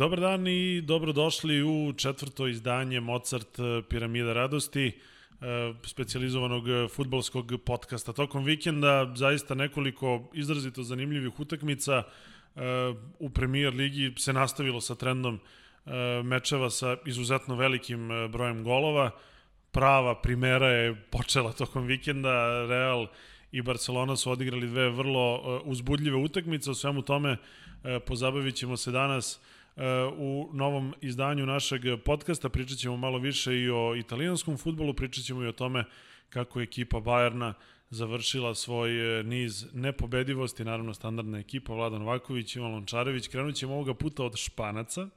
Dobar dan i dobrodošli u četvrto izdanje Mozart eh, Piramida radosti, eh, specializovanog futbolskog podcasta. Tokom vikenda zaista nekoliko izrazito zanimljivih utakmica eh, u premier ligi se nastavilo sa trendom mečeva sa izuzetno velikim brojem golova. Prava primera je počela tokom vikenda. Real i Barcelona su odigrali dve vrlo uzbudljive utakmice. O svemu tome pozabavit ćemo se danas u novom izdanju našeg podcasta. Pričat ćemo malo više i o italijanskom futbolu, pričat ćemo i o tome kako je ekipa Bajerna završila svoj e, niz nepobedivosti, naravno standardna ekipa, Vladan Vaković, Ivan Lončarević. Krenut ćemo ovoga puta od Španaca.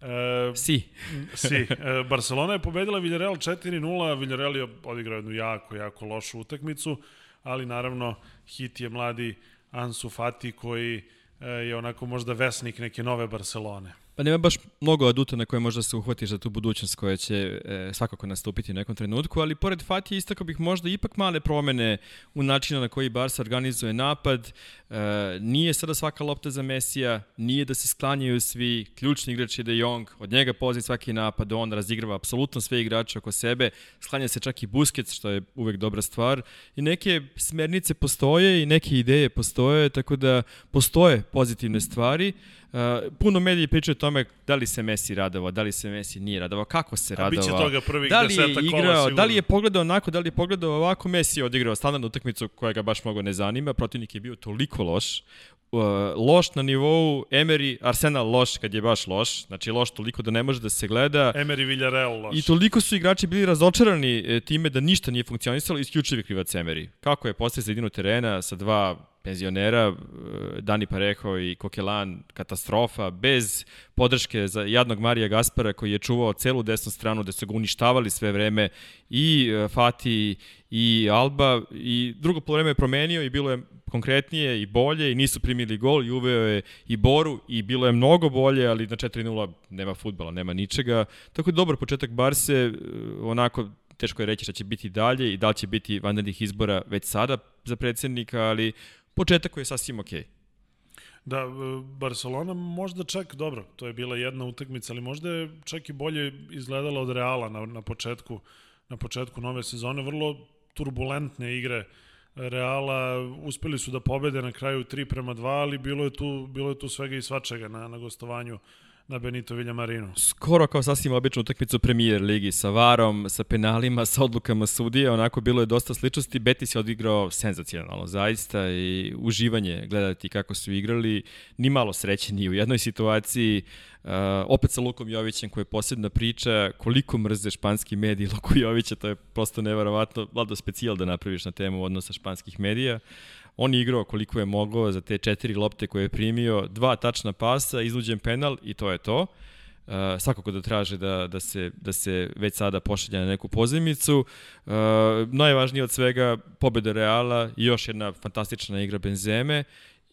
E, si. si. E, Barcelona je pobedila Villarreal 4-0, Villarreal je odigrao jednu jako, jako lošu utakmicu, ali naravno hit je mladi Ansu Fati koji je onako možda vesnik neke nove Barcelone. Pa nema baš mnogo aduta na koje možda se uhvatiš za tu budućnost koja će e, svakako nastupiti u nekom trenutku, ali pored Fatije istako bih možda ipak male promene u načinu na koji Barca organizuje napad. E, nije sada svaka lopta za Mesija, nije da se sklanjaju svi, ključni igrač je De Jong, od njega polazi svaki napad, on razigrava apsolutno sve igrače oko sebe, sklanja se čak i Busquets, što je uvek dobra stvar. I neke smernice postoje i neke ideje postoje, tako da postoje pozitivne stvari. Uh, puno mediji pričaju tome da li se Messi radovao, da li se Messi nije radovao, kako se radovao. A biće toga prvih da li je igrao, da li je pogledao onako, da li je pogledao ovako, Messi je odigrao standardnu utakmicu koja ga baš mnogo ne zanima, protivnik je bio toliko loš, uh, loš na nivou Emery, Arsenal loš kad je baš loš, znači loš toliko da ne može da se gleda. Emery Villarreal loš. I toliko su igrači bili razočarani e, time da ništa nije funkcionisalo, isključivi krivac Emery. Kako je postao sredinu terena sa dva penzionera, e, Dani Pareho i Kokelan, katastrofa, bez podrške za jadnog Marija Gaspara koji je čuvao celu desnu stranu da su ga uništavali sve vreme i e, Fati i Alba i drugo polovreme je promenio i bilo je konkretnije i bolje i nisu primili gol i uveo je i Boru i bilo je mnogo bolje, ali na 4-0 nema futbala, nema ničega. Tako je dobar početak Barse, e, onako teško je reći šta će biti dalje i da li će biti vanrednih izbora već sada za predsednika, ali početak koji je sasvim okej. Okay. Da, e, Barcelona možda čak, dobro, to je bila jedna utakmica, ali možda je čak i bolje izgledala od Reala na, na početku na početku nove sezone. Vrlo turbulentne igre Reala, uspeli su da pobede na kraju 3 prema 2, ali bilo je tu, bilo je tu svega i svačega na, na gostovanju na Benito Villamarinu. Skoro kao sasvim običnu utakmicu premier ligi sa varom, sa penalima, sa odlukama sudije, onako bilo je dosta sličnosti. Betis je odigrao senzacionalno zaista i uživanje gledati kako su igrali. Ni malo sreće ni u jednoj situaciji. Uh, opet sa Lukom Jovićem koji je posebna priča, koliko mrze španski mediji Luku Jovića, to je prosto nevarovatno, vlado specijal da napraviš na temu odnosa španskih medija. On je igrao koliko je mogao za te četiri lopte koje je primio, dva tačna pasa, izluđen penal i to je to. Uh, svakako da traže da, da, se, da se već sada pošalja na neku pozemicu. Uh, najvažnije od svega pobeda Reala i još jedna fantastična igra Benzeme.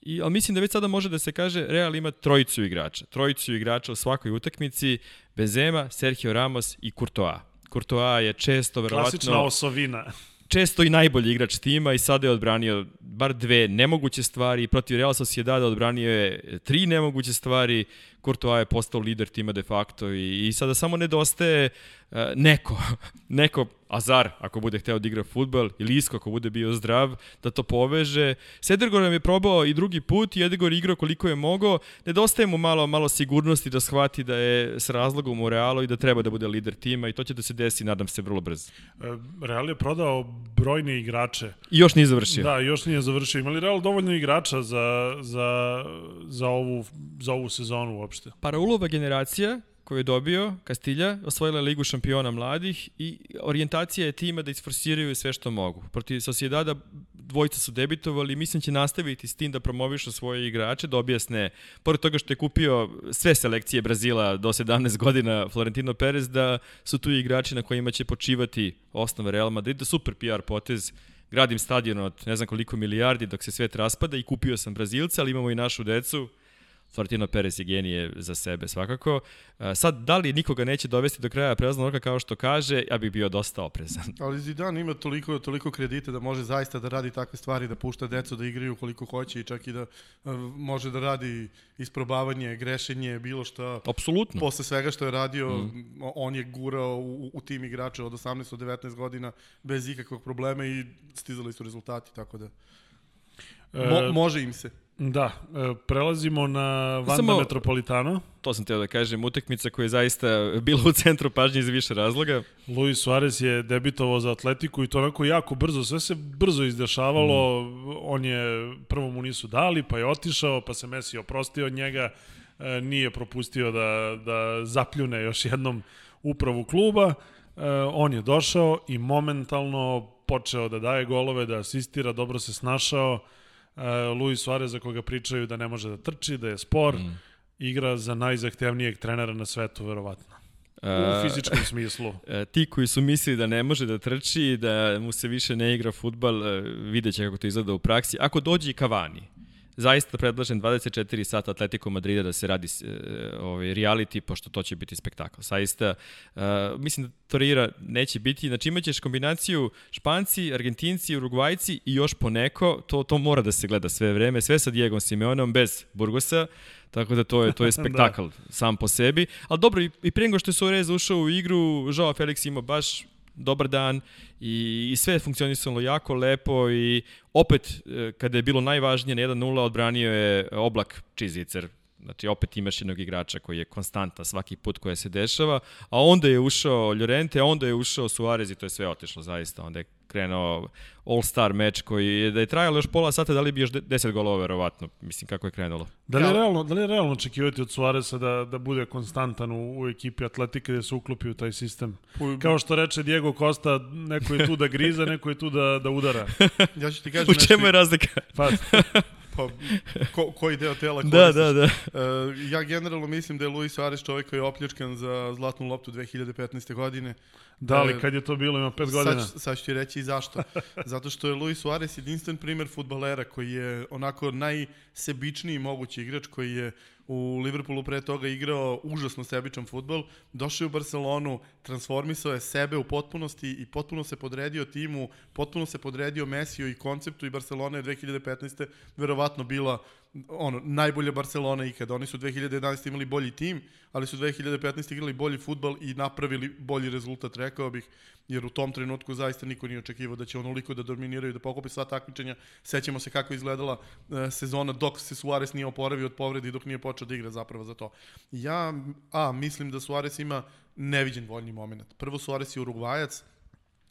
I, ali mislim da već sada može da se kaže Real ima trojicu igrača. Trojicu igrača u svakoj utakmici. Benzema, Sergio Ramos i Courtois. Courtois je često, verovatno... Klasična osovina često i najbolji igrač tima i sada je odbranio bar dve nemoguće stvari, protiv Real Sociedada odbranio je tri nemoguće stvari, Courtois je postao lider tima de facto i, i sada samo nedostaje uh, neko, neko Azar, ako bude hteo da igra futbol, ili Isko, ako bude bio zdrav, da to poveže. Sedergor nam je probao i drugi put i Edegor igrao koliko je mogao. Nedostaje mu malo, malo sigurnosti da shvati da je s razlogom u Realu i da treba da bude lider tima i to će da se desi, nadam se, vrlo brzo. E, Real je prodao brojne igrače. I još nije završio. Da, još nije završio. Imali Real dovoljno igrača za, za, za, ovu, za ovu sezonu uopšte? Paraulova generacija koju je dobio, Kastilja, osvojila Ligu šampiona mladih i orijentacija je tima da isforsiraju sve što mogu. Protiv Sociedada dvojica su debitovali, mislim će nastaviti s tim da promovišu svoje igrače, da objasne, pored toga što je kupio sve selekcije Brazila do 17 godina Florentino Perez, da su tu igrači na kojima će počivati osnova Real Madrida, super PR potez, gradim stadion od ne znam koliko milijardi dok se svet raspada i kupio sam Brazilca, ali imamo i našu decu, Florentino Perez je genije za sebe svakako. Sad, da li nikoga neće dovesti do kraja prelaznog roka kao što kaže, ja bih bio dosta oprezan. Ali Zidane ima toliko, toliko kredite da može zaista da radi takve stvari, da pušta decu da igraju koliko hoće i čak i da uh, može da radi isprobavanje, grešenje, bilo šta. Apsolutno. Posle svega što je radio, mm. on je gurao u, u tim igrača od 18 do 19 godina bez ikakvog problema i stizali su rezultati, tako da Mo, e, može im se. Da, e, prelazimo na Vanda Samo, Metropolitano. To sam teo da kažem, utekmica koja je zaista bila u centru pažnje iz više razloga. Luis Suarez je debitovao za Atletiku i to onako jako brzo, sve se brzo izdešavalo. Mm. On je, prvo mu nisu dali, pa je otišao, pa se Messi oprostio od njega, e, nije propustio da, da zapljune još jednom upravu kluba. E, on je došao i momentalno počeo da daje golove, da asistira, dobro se snašao uh, Luis Suarez za koga pričaju da ne može da trči, da je spor, mm. igra za najzahtevnijeg trenera na svetu, verovatno. U e, fizičkom smislu. Uh, ti koji su mislili da ne može da trči, da mu se više ne igra futbal, vidjet će kako to izgleda u praksi. Ako dođe i Cavani, zaista predlažem 24 sata Atletico Madrida da se radi uh, ovaj reality pošto to će biti spektakl. Zaista uh, mislim da Torira neće biti, znači imaćeš kombinaciju Španci, Argentinci, Urugvajci i još poneko, to to mora da se gleda sve vreme, sve sa Diegom Simeonom bez Burgosa. Tako da to je to je spektakl da. sam po sebi. Al dobro i, i pre nego što je Suarez ušao u igru, Joao Felix ima baš dobar dan i, i sve je funkcionisalo jako lepo i opet e, kada je bilo najvažnije na 1-0 odbranio je oblak Čizicer Znači, opet imaš jednog igrača koji je konstanta svaki put koja se dešava, a onda je ušao Llorente, a onda je ušao Suarez i to je sve otišlo zaista. Onda je krenuo All-Star meč koji je, da je trajalo još pola sata, da li bi još 10 golova verovatno, mislim kako je krenulo. Da li je realno, da li je realno očekivati od Suareza da, da bude konstantan u, u ekipi Atletike da se uklopi u taj sistem? Kao što reče Diego Costa, neko je tu da griza, neko je tu da, da udara. ja ću ti kažem u čemu je razlika? Pa, pa ko, koji deo tela koristiš. Da, da, da. Uh, ja generalno mislim da je Luis Suarez čovjek koji je opljačkan za zlatnu loptu 2015. godine. Da li, e, kad je to bilo, ima pet godina? Sad, sad ću ti reći i zašto. Zato što je Luis Suarez jedinstven primer futbalera koji je onako najsebičniji mogući igrač koji je u Liverpoolu pre toga igrao užasno sebičan futbol, došao je u Barcelonu, transformisao je sebe u potpunosti i potpuno se podredio timu, potpuno se podredio Mesiju i konceptu i Barcelona je 2015. verovatno bila ono, najbolja Barcelona ikada. Oni su 2011. imali bolji tim, ali su 2015. igrali bolji futbal i napravili bolji rezultat, rekao bih, jer u tom trenutku zaista niko nije očekivao da će onoliko da dominiraju, da pokupi sva takmičenja. Sećamo se kako izgledala uh, sezona dok se Suarez nije oporavio od povrede i dok nije počeo da igra zapravo za to. Ja, a, mislim da Suarez ima neviđen voljni moment. Prvo Suarez je urugvajac,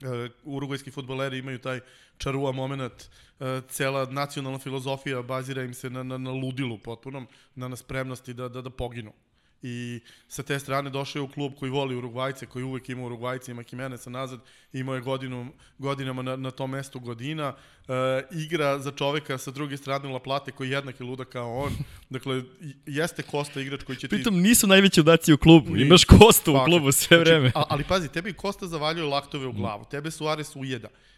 uh, urugvajski futboleri imaju taj čarua moment, uh, cela nacionalna filozofija bazira im se na, na, na ludilu potpunom, na, na spremnosti da, da, da poginu i sa te strane došao je u klub koji voli Urugvajce, koji uvek ima Urugvajce, ima Kimenesa nazad, imao je godinu, godinama na, na tom mestu godina, e, igra za čoveka sa druge strane La Plate koji je jednak je luda kao on, dakle, jeste Kosta igrač koji će ti... Pritom nisu najveći udaci u klubu, Ni, imaš Kostu u klubu sve znači, vreme. A, ali pazi, tebi Kosta zavaljuje laktove u glavu, tebe Suarez ujeda. Uh,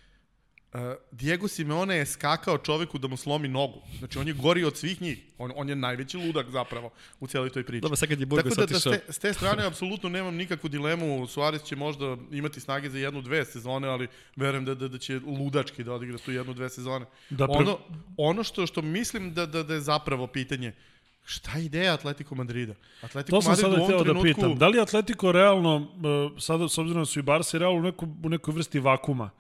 Diego Simeone je skakao čoveku da mu slomi nogu. Znači, on je gori od svih njih. On, on je najveći ludak zapravo u cijeloj toj priči. Dobro, sad kad je Burgos Tako da, da s, te, s te strane apsolutno nemam nikakvu dilemu. Suarez će možda imati snage za jednu, dve sezone, ali verujem da, da, da će ludački da odigra tu jednu, dve sezone. Da, pre... ono, ono što, što mislim da, da, da je zapravo pitanje, Šta je ideja Atletico Madrida? Atletico to sam Madrid sada htio trenutku... da pitam. Da li Atletico realno, uh, sada s obzirom da su i Barca realno u, neku, u nekoj vrsti vakuma,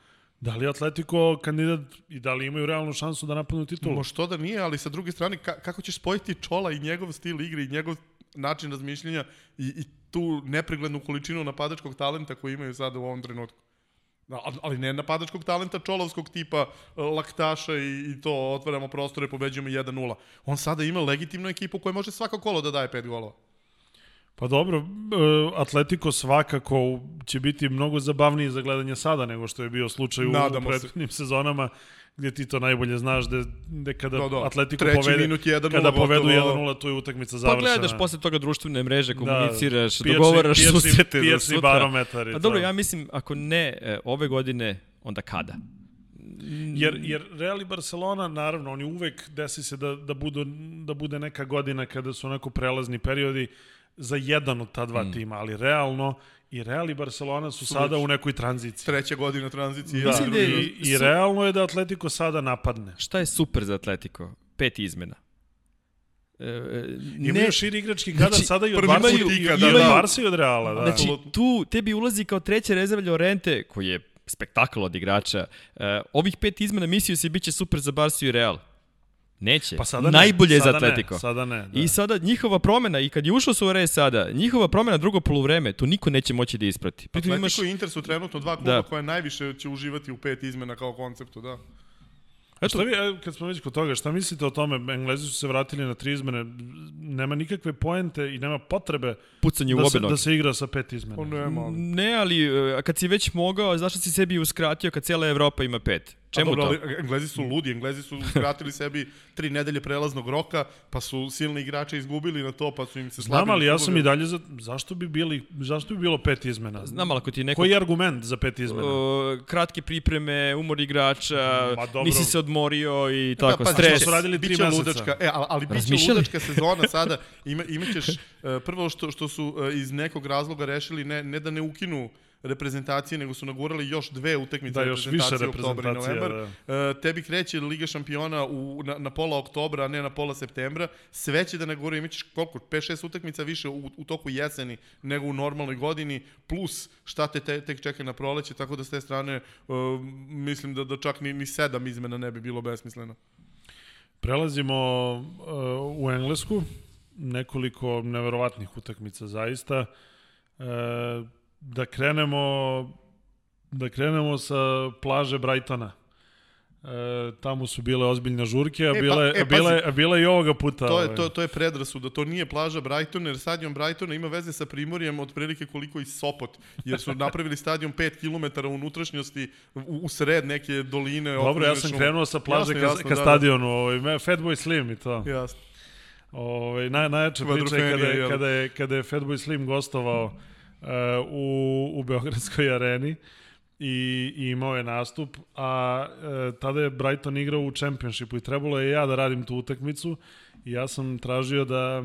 Da li je Atletico kandidat i da li imaju realnu šansu da napadnu titulu? Mo što da nije, ali sa druge strane, ka kako ćeš spojiti Čola i njegov stil igre i njegov način razmišljenja i, i tu nepreglednu količinu napadačkog talenta koji imaju sada u ovom trenutku? Da, ali ne napadačkog talenta čolovskog tipa e, laktaša i, i to otvaramo prostore, pobeđujemo 1-0. On sada ima legitimnu ekipu koja može svako kolo da daje 5 golova. Pa dobro, e, Atletico svakako će biti mnogo zabavniji za gledanje sada nego što je bio slučaj Nadamo u prethodnim se. sezonama gdje ti to najbolje znaš da, da kada do, do. Atletico povede, minut 1 kada povedu 1-0, tu je utakmica završena. Pa gledaš posle toga društvene mreže, da, komuniciraš, da, dogovaraš pijačni, susrete pijačni sutra. barometar. Pa dobro, ja mislim, ako ne e, ove godine, onda kada? Jer, jer Real i Barcelona, naravno, oni uvek desi se da, da, budu, da bude neka godina kada su onako prelazni periodi za jedan od ta dva mm. tima, ali realno i Real i Barcelona su, su sada u nekoj tranziciji. Treća godina tranzicije. Da, da je, i, i realno je da Atletico sada napadne. Šta je super za Atletico? Pet izmena. E, ne, imaju širi igrački kadar znači, sada i od Barca i, da, da, Barca i od Reala. Da. Znači, tu tebi ulazi kao treća rezerva Llorente, koji je spektakl od igrača. Uh, ovih pet izmena mislio se biće super za Barca i Real. Neće. Pa sada Najbolje ne, sada za Atletico. Ne, sada ne. Da. I sada njihova promena, i kad je ušao Suarez sada, njihova promena drugo poluvreme, to niko neće moći da isprati. Atletico imaš... i Inter su trenutno dva kluba da. koje najviše će uživati u pet izmena kao konceptu, da. Eto. Šta vi, e, kad smo već kod toga, šta mislite o tome? Englezi su se vratili na tri izmene, nema nikakve poente i nema potrebe Pucanje da, u se, da se igra sa pet izmena. O, nema. Ne, ali e, kad si već mogao, zašto si sebi uskratio kad cijela Evropa ima pet? Čemu dobro, to? Ali, Englezi su ludi, Englezi su skratili sebi tri nedelje prelaznog roka, pa su silni igrače izgubili na to, pa su im se slabili. Znam, ali ja sam i dalje za... Zašto bi, bili, zašto bi bilo pet izmena? Znam, ali ako ti neko... Koji je argument za pet izmena? O, kratke pripreme, umor igrača, nisi se odmorio i da, tako, pa, stres. su radili tri meseca. Ludačka, e, ali, ali biće ludačka sezona sada. Ima, imaćeš, uh, prvo što, što su uh, iz nekog razloga rešili ne, ne da ne ukinu reprezentacije, nego su nagurali još dve utakmice da, još više oktober i novembar. Da. Uh, tebi kreće Liga šampiona u, na, na pola oktobra, a ne na pola septembra. Sve će da naguraju, imaćeš koliko? 5-6 utakmica više u, u toku jeseni nego u normalnoj godini, plus šta te, te tek čeka na proleće, tako da s te strane uh, mislim da, da čak ni, ni sedam izmena ne bi bilo besmisleno. Prelazimo uh, u Englesku, nekoliko neverovatnih utakmica zaista. Uh, da krenemo da krenemo sa plaže Brightona. E, tamo su bile ozbiljne žurke, a e, bile, e, pa, e, bile, a bile i ovoga puta. To je, ovaj. to, to je predrasuda, to nije plaža Brightona, jer stadion Brightona ima veze sa Primorjem otprilike koliko i Sopot, jer su napravili stadion 5 km u unutrašnjosti, u, u sred neke doline. Dobro, ja sam šum. krenuo sa plaže jasno, ka, jasno, ka da, da. stadionu, ovaj, Fatboy Slim i to. Jasno. Ovaj, naj, najjača priča je kada, je, kada, je, kada je Fatboy Slim gostovao u, u Beogradskoj areni i, i imao je nastup, a e, tada je Brighton igrao u Championshipu i trebalo je ja da radim tu utakmicu i ja sam tražio da,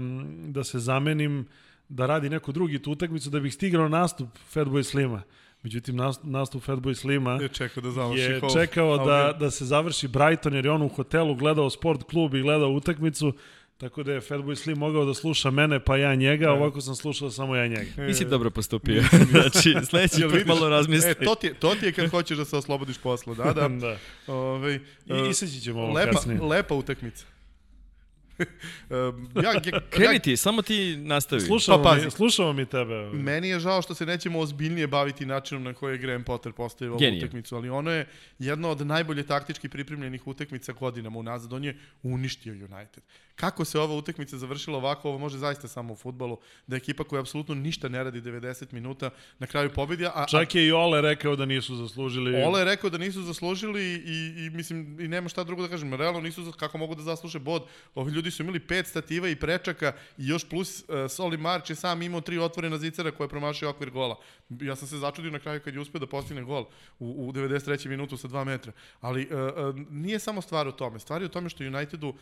da se zamenim da radi neko drugi tu utakmicu da bih stigao nastup Fatboy Slima. Međutim, nastup Fatboy Slima je čekao da završi je čekao da, da se završi Brighton jer je on u hotelu gledao sport klub i gledao utakmicu Tako da je Fatboy Slim mogao da sluša mene, pa ja njega, a da. ovako sam slušao samo ja njega. Nisi dobro postupio. znači, sledeći put malo razmisli. E, to ti, je, to ti je kad hoćeš da se oslobodiš posla, da, da. da. Ove, I, iseći ćemo ovo lepa, kasnije. Lepa utakmica. Ja, ja, Kreni ti, samo ti nastavi. Slušamo, pa, mi, slušamo mi tebe. Meni je žao što se nećemo ozbiljnije baviti načinom na koji je Graham Potter postavio ovu utakmicu, ali ono je jedna od najbolje taktički pripremljenih utakmica godinama unazad. On je uništio United. Kako se ova utakmica završila ovako, ovo može zaista samo u futbolu, da je ekipa koja apsolutno ništa ne radi 90 minuta na kraju pobedja. A, Čak je i Ole rekao da nisu zaslužili. Ole je rekao da nisu zaslužili i, i mislim, i nema šta drugo da kažem. Realno nisu, kako mogu da zasluže bod. Ovi ljudi su imali pet stativa i prečaka i još plus uh, Soli Marč je sam imao tri otvorena zicera koje je promašio okvir gola. Ja sam se začudio na kraju kad je uspio da postigne gol u, u 93. minutu sa 2 metra. Ali uh, uh, nije samo stvar u tome. Stvar je u tome što Unitedu uh,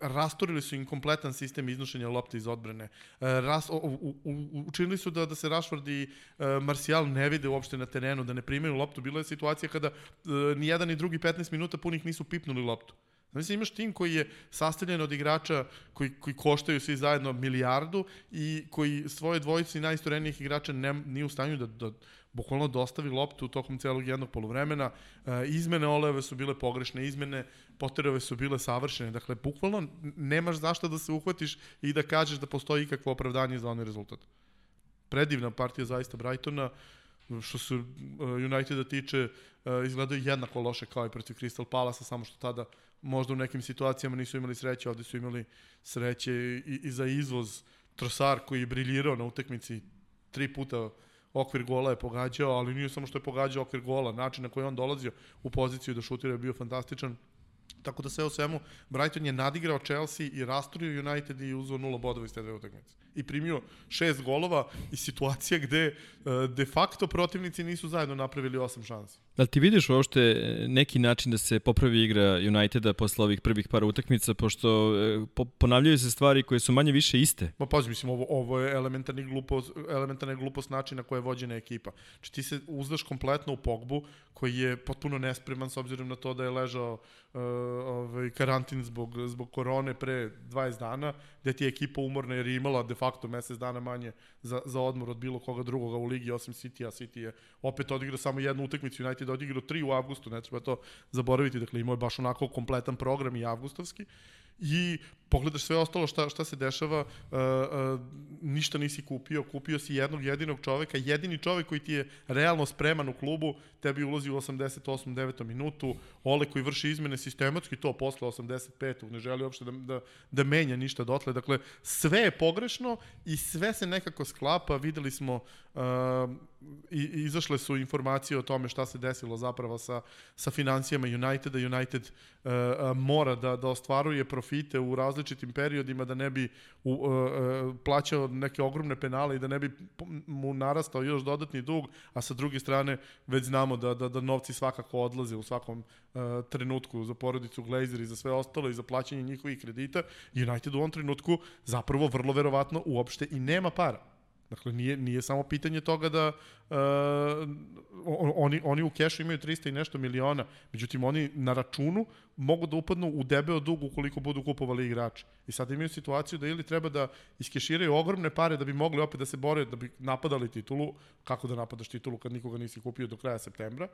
rastorili su im kompletan sistem iznošenja lopte iz odbrane. Uh, ras, u, u, u, učinili su da, da se Rashford i uh, Martial ne vide uopšte na terenu, da ne primaju loptu. Bila je situacija kada uh, ni jedan ni drugi 15 minuta punih nisu pipnuli loptu. Znači imaš tim koji je sastavljen od igrača koji, koji koštaju svi zajedno milijardu i koji svoje dvojice i najistorenijih igrača ne, nije u stanju da, da bukvalno dostavi loptu tokom celog jednog polovremena. E, izmene Oleve su bile pogrešne, izmene Potterove su bile savršene. Dakle, bukvalno nemaš zašto da se uhvatiš i da kažeš da postoji ikakvo opravdanje za onaj rezultat. Predivna partija zaista Brightona što se uh, Uniteda tiče, uh, izgledaju jednako loše kao i protiv Crystal Palace, samo što tada možda u nekim situacijama nisu imali sreće, ovde su imali sreće i, i za izvoz Trosar koji je briljirao na utekmici tri puta okvir gola je pogađao, ali nije samo što je pogađao okvir gola, način na koji on dolazio u poziciju da šutira je bio fantastičan. Tako da sve o svemu, Brighton je nadigrao Chelsea i rasturio United i uzeo nula bodova iz te dve utakmice. I primio šest golova i situacija gde uh, de facto protivnici nisu zajedno napravili osam šansi. Da ti vidiš uopšte neki način da se popravi igra Uniteda posle ovih prvih para utakmica, pošto e, po, ponavljaju se stvari koje su manje više iste? Ma pazi, mislim, ovo, ovo je elementarni glupost, elementarna glupost načina koja je vođena ekipa. Znači ti se uzdaš kompletno u Pogbu, koji je potpuno nespreman s obzirom na to da je ležao uh, ovaj, karantin zbog, zbog korone pre 20 dana, gde ti je ekipa umorna jer je imala de facto mesec dana manje za, za odmor od bilo koga drugoga u ligi, osim City, a City je opet odigrao samo jednu utakmicu, United odigrao tri u avgustu, ne treba to zaboraviti, dakle imao je baš onako kompletan program i avgustovski i pogledaš sve ostalo šta, šta se dešava, uh, uh, ništa nisi kupio, kupio si jednog jedinog čoveka, jedini čovek koji ti je realno spreman u klubu, tebi ulazi u 88. 9. minutu, Ole koji vrši izmene sistematski, to posle 85. ne želi uopšte da, da, da menja ništa dotle, dakle sve je pogrešno i sve se nekako sklapa, videli smo uh, i, izašle su informacije o tome šta se desilo zapravo sa, sa financijama Uniteda, United uh, mora da, da ostvaruje profite u različitim različitim periodima da ne bi u, uh, uh, plaćao neke ogromne penale i da ne bi mu narastao još dodatni dug, a sa druge strane već znamo da, da, da novci svakako odlaze u svakom uh, trenutku za porodicu Glazer i za sve ostalo i za plaćanje njihovih kredita. United u ovom trenutku zapravo vrlo verovatno uopšte i nema para. Dakle, nije, nije samo pitanje toga da uh, oni, oni u kešu imaju 300 i nešto miliona, međutim oni na računu mogu da upadnu u debeo dug ukoliko budu kupovali igrače. I sad imaju situaciju da ili treba da iskeširaju ogromne pare da bi mogli opet da se bore, da bi napadali titulu, kako da napadaš titulu kad nikoga nisi kupio do kraja septembra,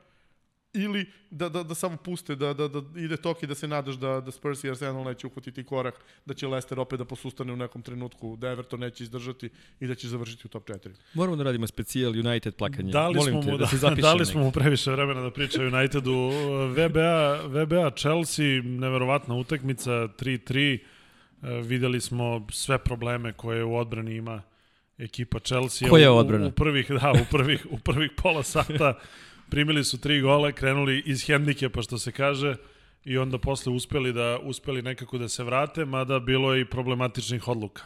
ili da, da, da samo puste, da, da, da ide tok i da se nadaš da, da Spurs i Arsenal neće uhvatiti korak, da će Leicester opet da posustane u nekom trenutku, da Everton neće izdržati i da će završiti u top 4. Moramo da radimo specijal United plakanje. Dali Molim smo te, mu, da, da, dali neki. smo mu previše vremena da priča o Unitedu. VBA, VBA Chelsea, neverovatna utakmica, 3-3. E, videli smo sve probleme koje u odbrani ima ekipa Chelsea. Koja U- odbrana? U, u prvih, da, u prvih, u prvih pola sata primili su tri gole, krenuli iz hendikepa, što se kaže, i onda posle uspeli da uspeli nekako da se vrate, mada bilo je i problematičnih odluka.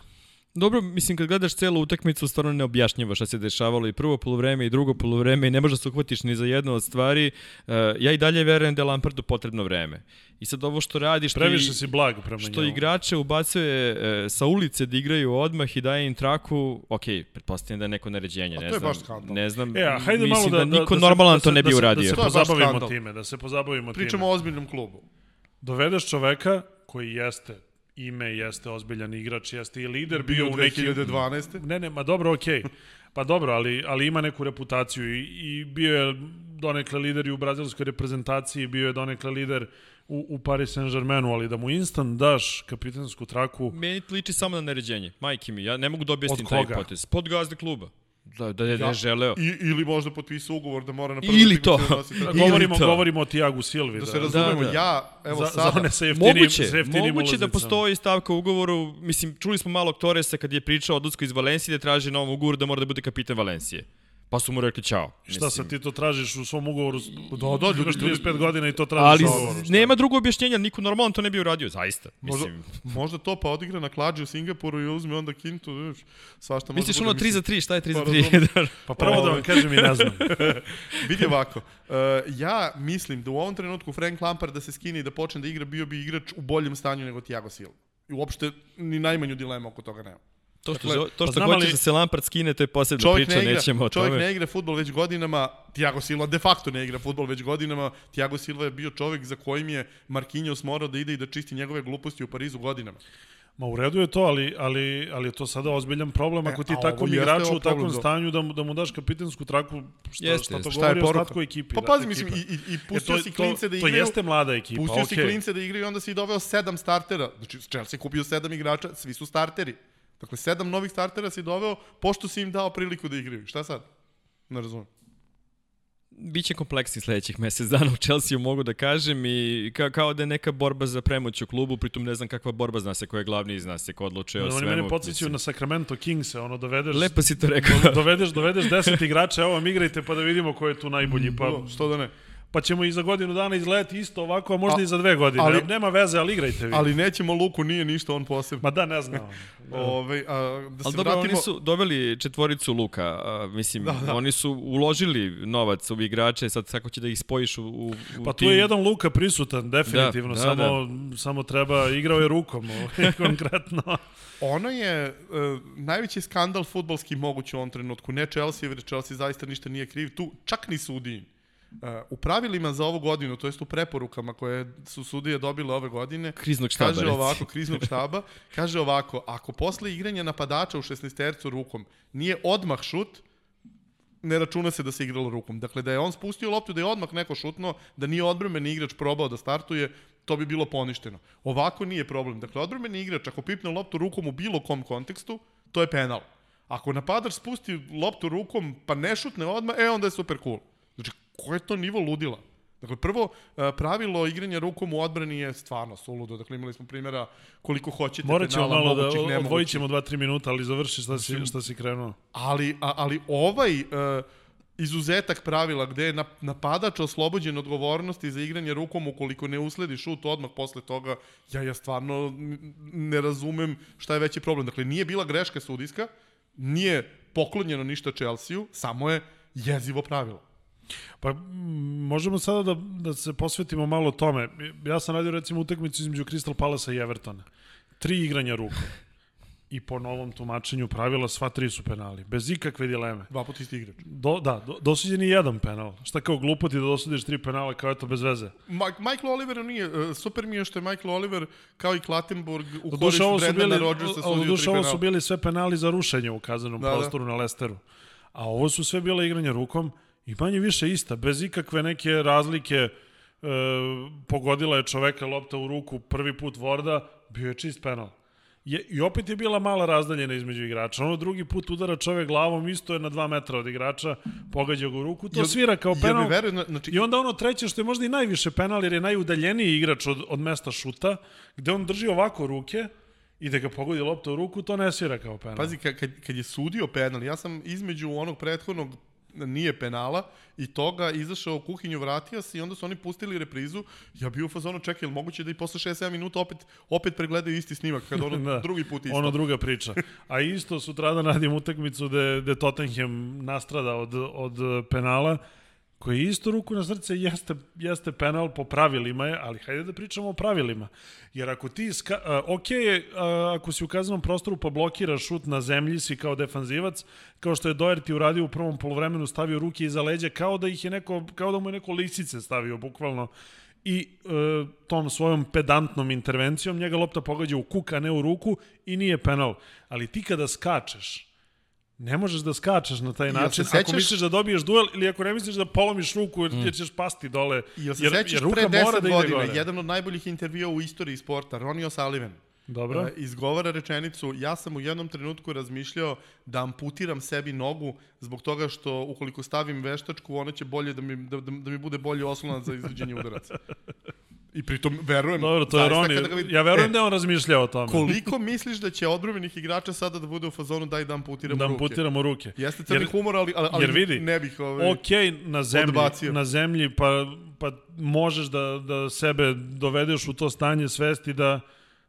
Dobro, mislim, kad gledaš celu utakmicu, stvarno ne objašnjava šta se dešavalo i prvo polovreme i drugo polovreme i ne možeš da se uhvatiš ni za jednu od stvari. Uh, ja i dalje verujem da je Lampardu potrebno vreme. I sad ovo što radi, što, Previše i, si blag prema što njemu. igrače ubacuje e, sa ulice da igraju odmah i daje im traku, ok, pretpostavljam da je neko naređenje, A ne to je znam. baš skandal. Ne znam, E, a hajde mislim malo da, da, niko da, da normalan se, to ne bi da se, uradio. Da se je baš pozabavimo time, da se pozabavimo Pričamo time. o ozbiljnom klubu. Dovedeš čoveka koji jeste ime, jeste ozbiljan igrač, jeste i lider, bio, Bio u nekim... 2012. Ne, ne, ma dobro, okej. Pa dobro, ali, ali ima neku reputaciju i, i bio je donekle lider i u brazilskoj reprezentaciji, bio je donekle lider u, u Paris Saint-Germainu, ali da mu instant daš kapitansku traku, Meni liči samo na naređenje. Majke mi, ja ne mogu da objasnim Od taj koga? potez. Pod gazde kluba. Da, da je Ja. ne želeo. I, ili možda potpisao ugovor da mora na Ili to. utakmicu da tako- Ili govorimo, to. govorimo o Tiagu Silvi. Da Da, se razumemo, Da, da. ja, evo za, sada, za one sa jeftinim, Moguće, sa jeftinim moguće da postoji stavka u ugovoru, mislim, čuli smo malo Torresa kad je pričao o odlasku iz Valencije da traži novom ugovoru da mora da bude kapitan Valencije. Pa su mu rekli čao. Šta sad ti to tražiš u svom ugovoru? Da, da, ljudi, imaš ljudi- 35 godina i to tražiš Ali u ugovoru. šta? nema drugo objašnjenja, niko normalan to ne bi uradio, zaista. Možda, Mislim, možda to pa odigra na klađi u Singapuru i uzme onda kintu, vidiš, svašta može misliš ono 3 za 3, šta je 3 za Pa 3? Pa pravo da vam kažem i ne znam. Vidi ovako, uh, ja mislim da u ovom trenutku Frank Lampard da se skine i da počne da igra, bio bi igrač u boljem stanju nego Thiago Silva. I uopšte ni najmanju dilemu oko toga nema. To što, Dakle, to pa što znam, hoćeš ali- da se Lampard skine, to je posebna Čovjek priča, ne igra, nećemo o čovjek tome. ne igra futbol već godinama, Thiago Silva de facto ne igra futbol već godinama, Thiago Silva je bio čovjek za kojim je Marquinhos morao da ide i da čisti njegove gluposti u Parizu godinama. Ma u redu je to, ali, ali, ali je to sada ozbiljan problem E, ako ti ovo takvom igraču u takvom da. stanju da mu, da mu daš kapitansku traku, šta, Jeste, šta to. Šta je govori o ostatku ekipi? Pa da, pazi, mislim, ekipe. i, i, i E, pustio to, si to, klince da to igraju. jeste mlada ekipa, Pustio okej. si klince da igraju i onda si doveo sedam startera. Znači, Chelsea kupio sedam igrača, svi su starteri. Dakle, sedam novih startera si doveo, pošto si im dao priliku da igraju. Šta sad? Ne razumem. Biće kompleksni sledećih mesec dana u Chelsea mogu da kažem i ka, kao da je neka borba za premoć u klubu, pritom ne znam kakva borba, zna se ko je glavni, zna se ko odlučuje o Oni svemu. mene podsjećaju na Sacramento Kings, ono dovedeš... Lepo si to rekao. dovedeš, dovedeš 10 igrača, evo vam igrajte pa da vidimo ko je tu najbolji. Pa, Pa, što da ne? Pa ćemo i za godinu dana izgledati isto ovako, a možda A, i za dve godine. ali- Ali, Nema veze, ali igrajte vi. Ali nećemo Luku, nije ništa on posebno. Ma da, ne znam. Ove, a, da se Ali dobro, vratimo... oni su doveli četvoricu Luka, a, mislim, Da, da. oni su uložili novac u igrače, sad kako će da ih spojiš u, u, u Pa tu tim... je jedan Luka prisutan, definitivno, Da, da, samo, samo treba, igrao je rukom, ovaj, konkretno. Ono je uh, najveći skandal futbalski moguć u ovom trenutku. Ne Chelsea, jer Chelsea zaista ništa nije kriv. Tu čak ni sudiji. Uh, u pravilima za ovu godinu, to jest u preporukama koje su sudije dobile ove godine, Kriznog štaba, kaže reci. ovako, kriznog štaba, kaže ovako, ako posle igranja napadača u 16 tercu rukom nije odmah šut, ne računa se da se igralo rukom. Dakle, da je on spustio loptu, da je odmah neko šutno, da nije odbrambeni igrač probao da startuje, to bi bilo poništeno. Ovako nije problem. Dakle, odbrambeni igrač, ako pipne loptu rukom u bilo kom kontekstu, to je penal. Ako napadač spusti loptu rukom pa ne šutne odmah, e, onda je super cool. Ko je to nivo ludila? Dakle, prvo, e, pravilo igranja rukom u odbrani je stvarno suludo. Dakle, imali smo primjera koliko hoćete Morat ćemo penala, malo da mogućih, odvojit ćemo dva, tri minuta, ali završi šta si, šta si krenuo. Ali, a, ali ovaj uh, izuzetak pravila gde je na- napadač oslobođen odgovornosti za igranje rukom ukoliko ne usledi šut odmah posle toga, ja ja stvarno ne razumem šta je veći problem. Dakle, nije bila greška sudijska, nije poklonjeno ništa Chelsea-u, samo je jezivo pravilo. Pa možemo sada da, da se posvetimo malo tome. Ja sam radio recimo utakmicu između Crystal Palace i Evertona. Tri igranja rukom. I po novom tumačenju pravila sva tri su penali. Bez ikakve dileme. Dva puta isti igrač. Do, da, do, dosuđen je jedan penal. Šta kao glupo ti da dosudiš tri penala kao eto bez veze. Mike, Michael Oliver nije, uh, super mi je što je Michael Oliver kao i Klatenburg u korist ovo su Brendana bili, Rodgersa sudio tri ovo penala. su bili sve penali za rušenje u kaznenom Da, da. prostoru na Lesteru. A ovo su sve bile igranja rukom i manje više ista, bez ikakve neke razlike e, pogodila je čoveka lopta u ruku prvi put Vorda, bio je čist penal. Je, I opet je bila mala razdaljena između igrača. Ono drugi put udara čovek glavom, isto je na dva metra od igrača, pogađa ga u ruku, to Jel- svira kao jel penal. verujem, znači, I onda ono treće što je možda i najviše penal, jer je najudaljeniji igrač od, od mesta šuta, gde on drži ovako ruke i da ga pogodi lopta u ruku, to ne svira kao penal. Pazi, kad, kad je sudio penal, ja sam između onog prethodnog nije penala i toga izašao u kuhinju, vratio se i onda su oni pustili reprizu. Ja bio u fazonu, čekaj, moguće da i posle 6-7 minuta opet, opet pregledaju isti snimak, kad ono Da. drugi put isto. Ono druga priča. A isto sutradan radim utakmicu gde, gde Tottenham nastrada od, od penala, koji isto ruku na srce jeste, jeste penal po pravilima je, ali hajde da pričamo o pravilima. Jer ako ti, ska, a, ok je, a, ako si u kaznenom prostoru pa blokiraš šut na zemlji, si kao defanzivac, kao što je Doherty uradio u prvom polovremenu, stavio ruke iza leđa, kao da ih je neko, kao da mu je neko lisice stavio, bukvalno i e, tom svojom pedantnom intervencijom njega lopta pogađa u kuk, a ne u ruku i nije penal. Ali ti kada skačeš, ne možeš da skačeš na taj Jel se način. sećaš- Ako misliš da dobiješ duel ili ako ne misliš da polomiš ruku jer, jer ćeš pasti dole. Jel se jer, sećaš jer ruka pre 10 mora da ide godina, gore. jedan od najboljih intervjua u istoriji sporta, Ronnie O'Sullivan, Dobro. E, izgovara rečenicu, ja sam u jednom trenutku razmišljao da amputiram sebi nogu zbog toga što ukoliko stavim veštačku, ona će bolje da mi, da, da, da mi bude bolji oslonac za izvođenje udaraca. I pritom, verujem, Dobro, to je ga vidim- Ja verujem E, da je on razmišljao o tome. Koliko misliš da će odbrobenih igrača sada da bude u fazonu daj da amputiramo da ruke? amputiramo ruke. Jeste crni Jer- humor, ali, ali, ali jer vidi, ne bih... Ovaj, Ok, na zemlji, odbacio. na zemlji pa, pa možeš da, da sebe dovedeš u to stanje svesti da,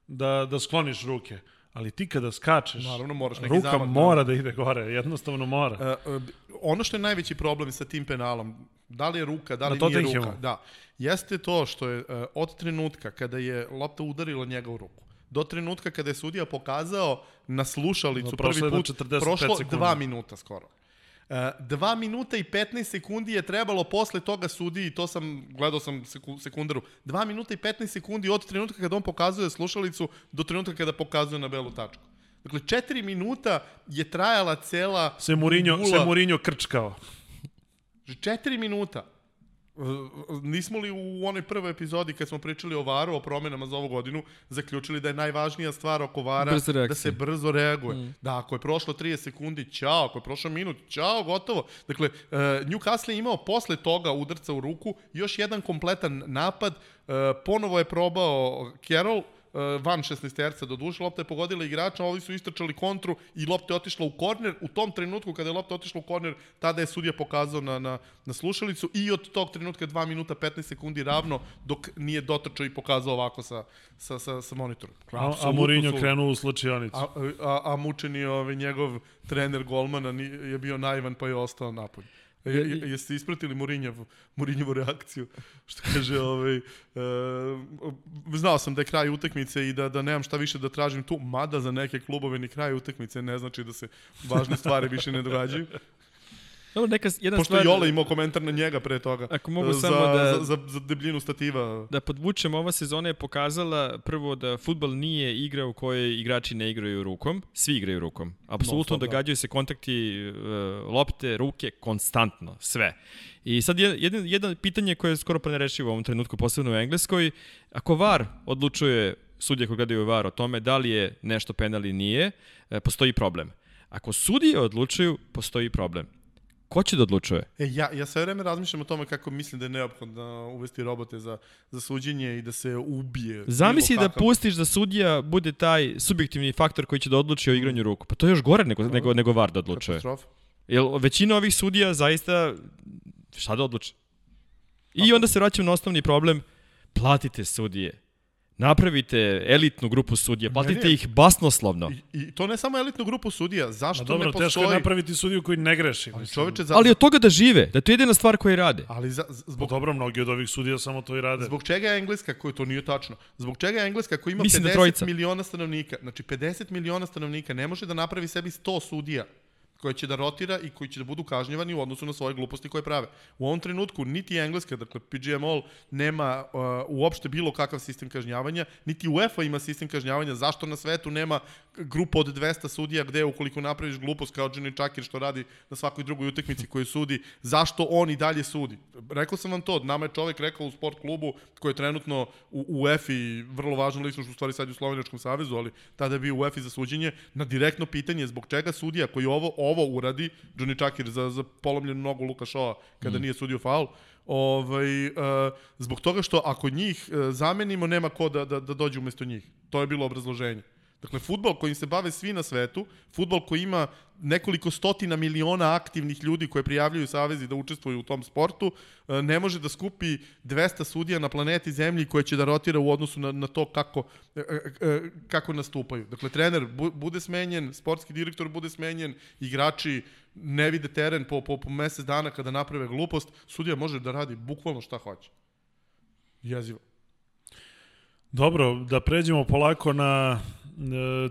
da, da skloniš ruke. Ali ti kada skačeš, Naravno, moraš neki ruka zamah, mora da ide gore, jednostavno mora. E, e, ono što je najveći problem sa tim penalom, da li je ruka, da li nije ruka, da, jeste to što je e, od trenutka kada je lopta udarila njega u ruku, do trenutka kada je sudija pokazao na slušalicu No, prvi put, jedno 45 prošlo sekundi. dva minuta skoro. E, dva minuta i 15 sekundi je trebalo posle toga sudiji, to sam, gledao sam seku, sekundaru, dva minuta i 15 sekundi od trenutka kada on pokazuje slušalicu do trenutka kada pokazuje na belu tačku. Dakle, četiri minuta je trajala cela Se Mourinho, se Mourinho krčkao. Četiri minuta. Nismo li u onoj prvoj epizodi kad smo pričali o varu, o promenama za ovu godinu, zaključili da je najvažnija stvar oko vara da se brzo reaguje. Mm. Da, ako je prošlo 30 sekundi, ćao, ako je prošao minut, ćao, gotovo. Dakle, uh, Newcastle je imao posle toga udarca u ruku još jedan kompletan napad, uh, ponovo je probao Carroll, van 16 terca do duše, lopta je pogodila igrača, ovi su istračali kontru i lopta je otišla u korner. U tom trenutku kada je lopta otišla u korner, tada je sudija pokazao na, na, na slušalicu i od tog trenutka 2 minuta 15 sekundi ravno dok nije dotrčao i pokazao ovako sa, sa, sa, sa monitorom. A, a Mourinho su... krenuo u slučionicu. A, a, a mučeni ovaj, njegov trener golmana je bio naivan pa je ostao napolje. Je, jeste ispratili Mourinjevu, Mourinjevu reakciju? Što kaže, ovaj, e, znao sam da je kraj utakmice i da, da nemam šta više da tražim tu, mada za neke klubove ni kraj utakmice ne znači da se važne stvari više ne događaju. Dobro, neka, jedna Pošto stvar, Jola imao komentar na njega pre toga. Ako mogu za, samo da... Za, za, za debljinu stativa. Da podvučem, ova sezona je pokazala prvo da futbal nije igra u kojoj igrači ne igraju rukom. Svi igraju rukom. Apsolutno no, događaju se kontakti uh, lopte, ruke, konstantno, sve. I sad jedno, jedno pitanje koje je skoro pa nerešivo u ovom trenutku, posebno u Engleskoj. Ako VAR odlučuje sudje koji gledaju VAR o tome da li je nešto penal ili nije, e, postoji problem. Ako sudije odlučuju, postoji problem. Ko će da odlučuje? E, ja, ja sve vreme razmišljam o tome kako mislim da je neophodno uvesti robote za, za suđenje i da se ubije. Zamisli da pustiš da sudija bude taj subjektivni faktor koji će da odluči o mm. igranju ruku. Pa to je još gore nego, nego, nego VAR da odlučuje. Katastrofa. Jel većina ovih sudija zaista šta da odluče? I onda se vraćam na osnovni problem, platite sudije Napravite elitnu grupu sudija, platite ih basnoslovno. I, I to ne samo elitnu grupu sudija, zašto Ma dobro, ne postoji... teško je napraviti sudiju koji ne greši. Ali, čoveče, za... ali od toga da žive, da to je jedina stvar koju rade. Ali za, zbog... Pa dobro, mnogi od ovih sudija samo to i rade. Zbog čega je Engleska, koji to nije tačno, zbog čega je Engleska koji ima Mislim 50 da miliona stanovnika, znači 50 miliona stanovnika ne može da napravi sebi 100 sudija koje će da rotira i koji će da budu kažnjevani u odnosu na svoje gluposti koje prave. U ovom trenutku niti Engleska, dakle PGMOL, nema uh, uopšte bilo kakav sistem kažnjavanja, niti UEFA ima sistem kažnjavanja. Zašto na svetu nema grupa od 200 sudija gde ukoliko napraviš glupost kao Johnny Čakir što radi na svakoj drugoj utakmici koju sudi, zašto on i dalje sudi? Rekao sam vam to, nama je čovek rekao u sport klubu koji je trenutno u UEFA vrlo važna ličnost, u stvari sad u Slovenačkom savezu, ali tada je bio u UEFA za suđenje, na direktno pitanje zbog čega sudija koji ovo ovo uradi, Johnny Čakir za, za polomljenu nogu Luka Šova kada mm. nije sudio faul, ovaj, uh, zbog toga što ako njih uh, zamenimo, nema ko da, da, da dođe umesto njih. To je bilo obrazloženje. Dakle, futbol kojim se bave svi na svetu, futbol koji ima nekoliko stotina miliona aktivnih ljudi koje prijavljuju savezi da učestvuju u tom sportu, e, ne može da skupi 200 sudija na planeti Zemlji koje će da rotira u odnosu na, na to kako, e, e, kako nastupaju. Dakle, trener bude smenjen, sportski direktor bude smenjen, igrači ne vide teren po, po, po mesec dana kada naprave glupost, sudija može da radi bukvalno šta hoće. Jezivo. Dobro, da pređemo polako na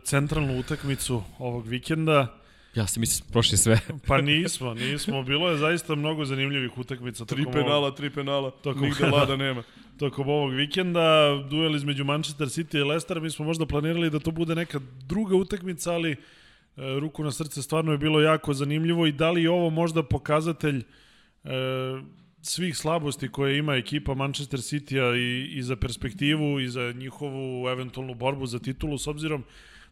centralnu utakmicu ovog vikenda. Ja se mislim prošli sve. pa nismo, nismo. Bilo je zaista mnogo zanimljivih utakmica. Tri penala, ovog... tri penala, tokom, nigde lada nema. Tokom ovog vikenda, duel između Manchester City i Leicester, mi smo možda planirali da to bude neka druga utakmica, ali e, ruku na srce stvarno je bilo jako zanimljivo i da li je ovo možda pokazatelj e, svih slabosti koje ima ekipa Manchester City-a i, i za perspektivu i za njihovu eventualnu borbu za titulu, s obzirom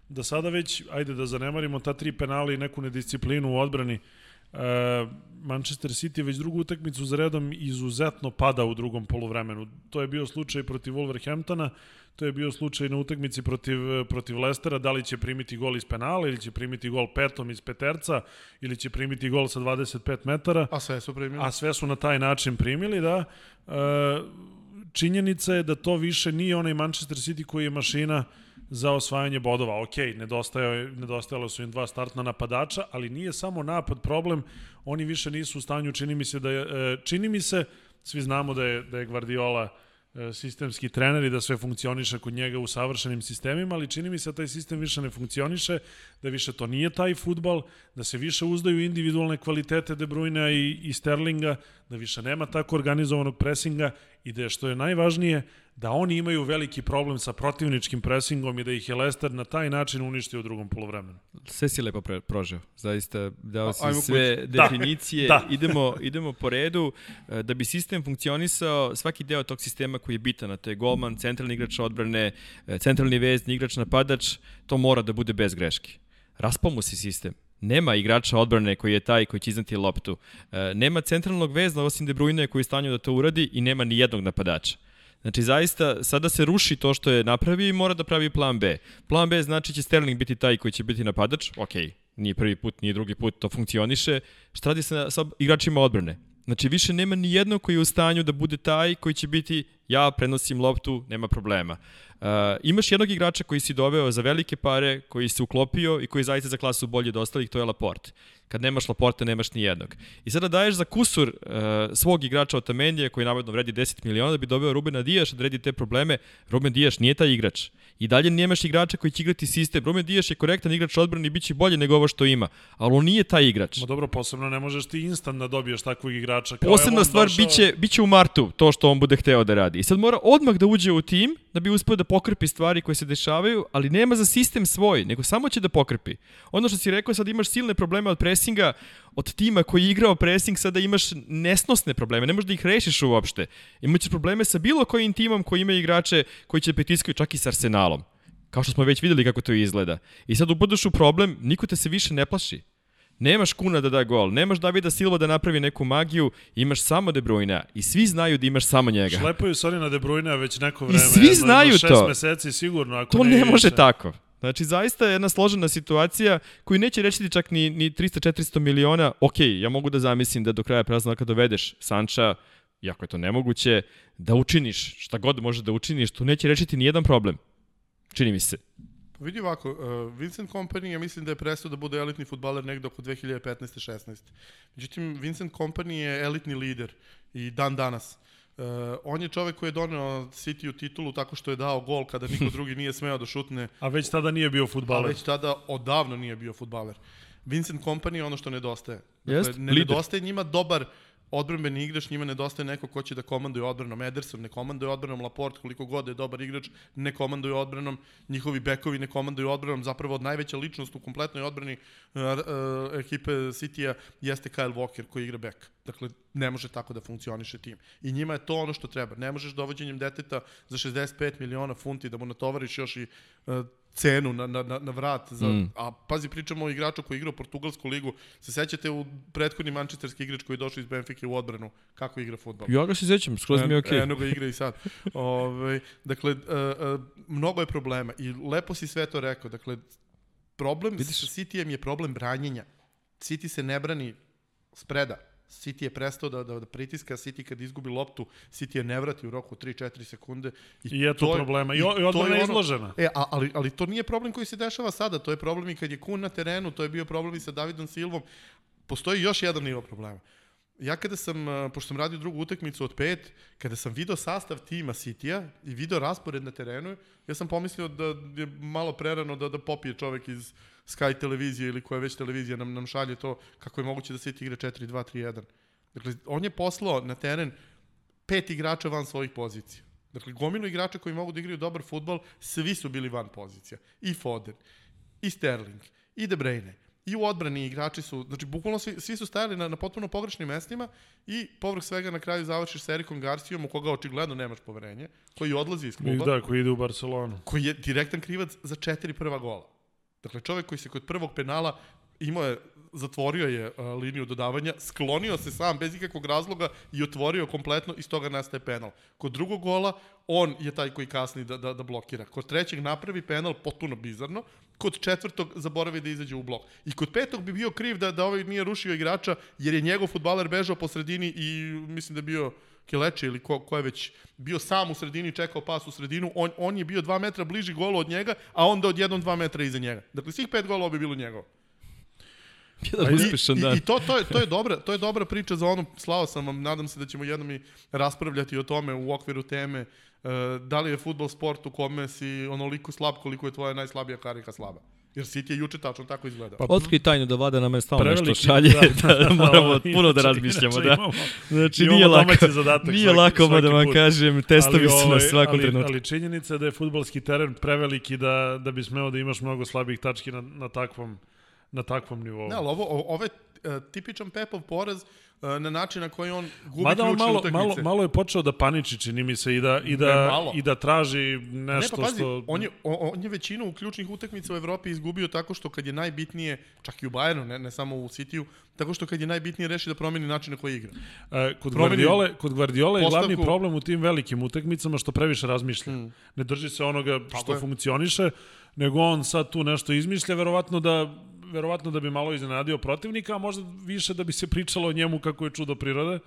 da sada već, ajde da zanemarimo ta tri penala i neku nedisciplinu u odbrani, e, Manchester City već drugu utakmicu za redom izuzetno pada u drugom polovremenu. To je bio slučaj protiv Wolverhamptona, To je bio slučaj na utakmici protiv, protiv Lestera, da li će primiti gol iz penala ili će primiti gol petom iz peterca ili će primiti gol sa 25 metara. A sve su primili. A sve su na taj način primili, da. E, činjenica je da to više nije onaj Manchester City koji je mašina za osvajanje bodova. Ok, nedostajalo, nedostajalo su im dva startna napadača, ali nije samo napad problem, oni više nisu u stanju, čini mi se da je, e, čini mi se, svi znamo da je, da je Guardiola E, sistemski trener i da sve funkcioniše kod njega u savršenim sistemima, ali čini mi se da taj sistem više ne funkcioniše, da više to nije taj futbal, da se više uzdaju individualne kvalitete De Bruyne i, i Sterlinga, da više nema tako organizovanog presinga i da je što je najvažnije, da oni imaju veliki problem sa protivničkim presingom i da ih je Leicester na taj način uništio u drugom polovremenu. Sve si lepo pre, prožeo. Zaista dao si Ajmo sve kući. Da. definicije. Da. da. idemo, idemo po redu. E, da bi sistem funkcionisao, svaki deo tog sistema koji je bitan, a to je golman, centralni igrač odbrane, e, centralni vezni, igrač napadač, to mora da bude bez greške. Raspao mu se sistem. Nema igrača odbrane koji je taj koji će iznati loptu. E, nema centralnog vezna osim De Bruyne koji je stanju da to uradi i nema ni jednog napadača. Znači, zaista, sada se ruši to što je napravio i mora da pravi plan B. Plan B znači će Sterling biti taj koji će biti napadač, ok, nije prvi put, nije drugi put, to funkcioniše. Šta radi se sa igračima odbrane? Znači, više nema ni jedno koji je u stanju da bude taj koji će biti ja prenosim loptu, nema problema. Uh, imaš jednog igrača koji si doveo za velike pare, koji se uklopio i koji zaista za klasu bolje od ostalih, to je Laporte. Kad nemaš Laporte, nemaš ni jednog. I sada daješ za kusur uh, svog igrača od Tamendija, koji navodno vredi 10 miliona, da bi doveo Rubena Dijaš da redi te probleme. Ruben Dijaš nije taj igrač. I dalje nemaš igrača koji će igrati sistem. Ruben Dijaš je korektan igrač odbrani i bit će bolje nego ovo što ima. Ali on nije taj igrač. Ma dobro, posebno ne možeš ti instant da dobiješ takvog igrača. Kao Posebna stvar došao... biće, biće u martu to što on bude hteo da radi. I sad mora odmah da uđe u tim da bi uspeo da pokrpi stvari koje se dešavaju, ali nema za sistem svoj, nego samo će da pokrpi. Ono što si rekao, sad imaš silne probleme od presinga, od tima koji je igrao presing, sada imaš nesnosne probleme, ne možeš da ih rešiš uopšte. Imaćeš probleme sa bilo kojim timom koji ima igrače koji će pritiskaju čak i sa Arsenalom. Kao što smo već videli kako to izgleda. I sad upadaš u problem, niko te se više ne plaši. Nemaš Kuna da da gol, nemaš Davida Silva da napravi neku magiju, imaš samo De Bruyne i svi znaju da imaš samo njega. Šlepaju se oni na De Bruyne već neko vreme. I svi znaju šest to. meseci sigurno. Ako To ne, ne može više. tako. Znači, zaista je jedna složena situacija koju neće reći čak ni, ni 300-400 miliona. Ok, ja mogu da zamislim da do kraja praznika dovedeš Sanča, iako je to nemoguće, da učiniš šta god može da učiniš, to neće rešiti ni jedan problem. Čini mi se. Vidi ovako, uh, Vincent Kompany, ja mislim da je prestao da bude elitni futbaler negde oko 2015-16. Međutim, Vincent Kompany je elitni lider i dan danas. Uh, on je čovek koji je doneo City u titulu tako što je dao gol kada niko drugi nije smeo da šutne, A već tada nije bio a futbaler. već tada odavno nije bio futbaler. Vincent Kompany je ono što nedostaje. Dakle, Jest, ne lider. nedostaje njima dobar odbrambeni igrač, njima nedostaje neko ko će da komanduje odbranom. Ederson ne komanduje odbranom, Laporte koliko god je dobar igrač, ne komanduje odbranom, njihovi bekovi ne komanduju odbranom, zapravo od najveća ličnost u kompletnoj odbrani uh, uh, ekipe City-a jeste Kyle Walker koji igra bek. Dakle, ne može tako da funkcioniše tim. I njima je to ono što treba. Ne možeš dovođenjem deteta za 65 miliona funti da mu natovariš još i uh, cenu na, na, na, vrat. Za, mm. A pazi, pričamo o igraču koji je igrao Portugalsku ligu. Se sećate u prethodni mančesterski igrač koji je došao iz Benfike u odbranu, kako igra futbol? Ja ga se sećam, skroz mi je okej. Eno ga igra i sad. Ove, dakle, uh, uh, mnogo je problema i lepo si sve to rekao. Dakle, problem Vidiš? sa Cityjem je problem branjenja. City se ne brani spreda. City je prestao da, da, da pritiska, City kad izgubi loptu, City je ne vrati u roku 3-4 sekunde. I eto to je- problema. I, i o- i to odbrana je je ono- izložena. E, a, ali, ali to nije problem koji se dešava sada, to je problem i kad je Kun na terenu, to je bio problem i sa Davidom Silvom. Postoji još jedan nivo problema. Ja kada sam, pošto sam radio drugu utakmicu od pet, kada sam video sastav tima City-a i video raspored na terenu, ja sam pomislio da je malo prerano da, da popije čovek iz Sky televizije ili koja već televizija nam, nam šalje to kako je moguće da City igra 4-2-3-1. Dakle, on je poslao na teren pet igrača van svojih pozicija. Dakle, gomilu igrača koji mogu da igraju dobar futbol, svi su bili van pozicija. I Foden, i Sterling, i De Bruyne, i u odbrani igrači su, znači bukvalno svi, svi su stajali na, na potpuno pogrešnim mestima i povrh svega na kraju završiš sa Erikom Garcijom u koga očigledno nemaš poverenje, koji odlazi iz I kluba, da, koji ide u Barcelonu. koji je direktan krivac za četiri prva gola. Dakle, čovek koji se kod prvog penala imao je, zatvorio je uh, liniju dodavanja, sklonio se sam bez ikakvog razloga i otvorio kompletno i iz toga nastaje penal. Kod drugog gola, on je taj koji kasni da, da, da blokira. Kod trećeg napravi penal potpuno bizarno, kod četvrtog zaboravi da izađe u blok. I kod petog bi bio kriv da, da ovaj nije rušio igrača, jer je njegov futbaler bežao po sredini i mislim da bio Keleče ili ko, ko je već bio sam u sredini, čekao pas u sredinu, on, on je bio dva metra bliži golu od njega, a onda odjednom dva metra iza njega. Dakle, svih pet golova bi bilo njegovo. Jedan uspešan I, dan. i, i to, to, je, to, je dobra, to je dobra priča za ono, slao sam vam, nadam se da ćemo jednom i raspravljati o tome u okviru teme uh, da li je futbol sport u kome si onoliko slab koliko je tvoja najslabija karika slaba. Jer City je juče tačno tako izgledao. Pa, Otkri tajnu da vlada nam je stalno nešto šalje, da, da, moramo ovo, puno da razmišljamo. inače Da. imamo- Znači, nije lako, zadatak nije svaki- lako, da svaki vam put. kažem, testovi su na ovaj, svakom ali, trenutku. Ali činjenica je da je futbalski teren preveliki da, da bi smeo da imaš mnogo slabih tački na, na takvom na takvom nivou. Ne, ali ovo, ove, tipičan Pepov poraz e, na način na koji on gubi Mada ključne malo, utakmice. malo, malo je počeo da paniči, čini mi se, i da, i Ne, da, malo. i da traži Ne, nešto pa pazi, što... on je, on, je većinu ključnih utakmica u Evropi izgubio tako što kad je najbitnije, čak i u Bayernu, ne, ne samo u Cityu, tako što kad je najbitnije reši da promeni način na koji igra. E, kod promeni Guardiole, kod Guardiole je glavni problem u tim velikim utakmicama što previše razmišlja. Ne drži se onoga što funkcioniše, nego on sad tu nešto izmišlja, verovatno da verovatno da bi malo iznenadio protivnika, a možda više da bi se pričalo o njemu kako je čudo prirode.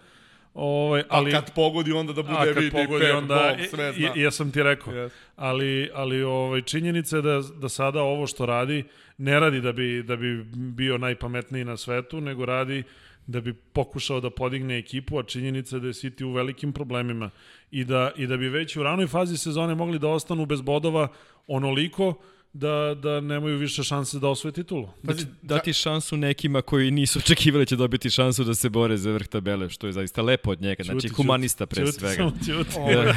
Ovaj, ali, a kad pogodi onda da bude a kad vidi pogodi pep, onda, gol, sve zna. ja sam ti rekao. Yes. Ali, ali ovaj, činjenica je da, da sada ovo što radi, ne radi da bi, da bi bio najpametniji na svetu, nego radi da bi pokušao da podigne ekipu, a činjenica je da je City u velikim problemima i da, i da bi već u ranoj fazi sezone mogli da ostanu bez bodova onoliko da, da nemaju više šanse da osvoje titulu. Pazi, Znači, dati šansu nekima koji nisu očekivali da će dobiti šansu da se bore za vrh tabele, što je zaista lepo od njega. Znači, Ćuti, humanista pre ćuti, svega. samo. Ovaj, a,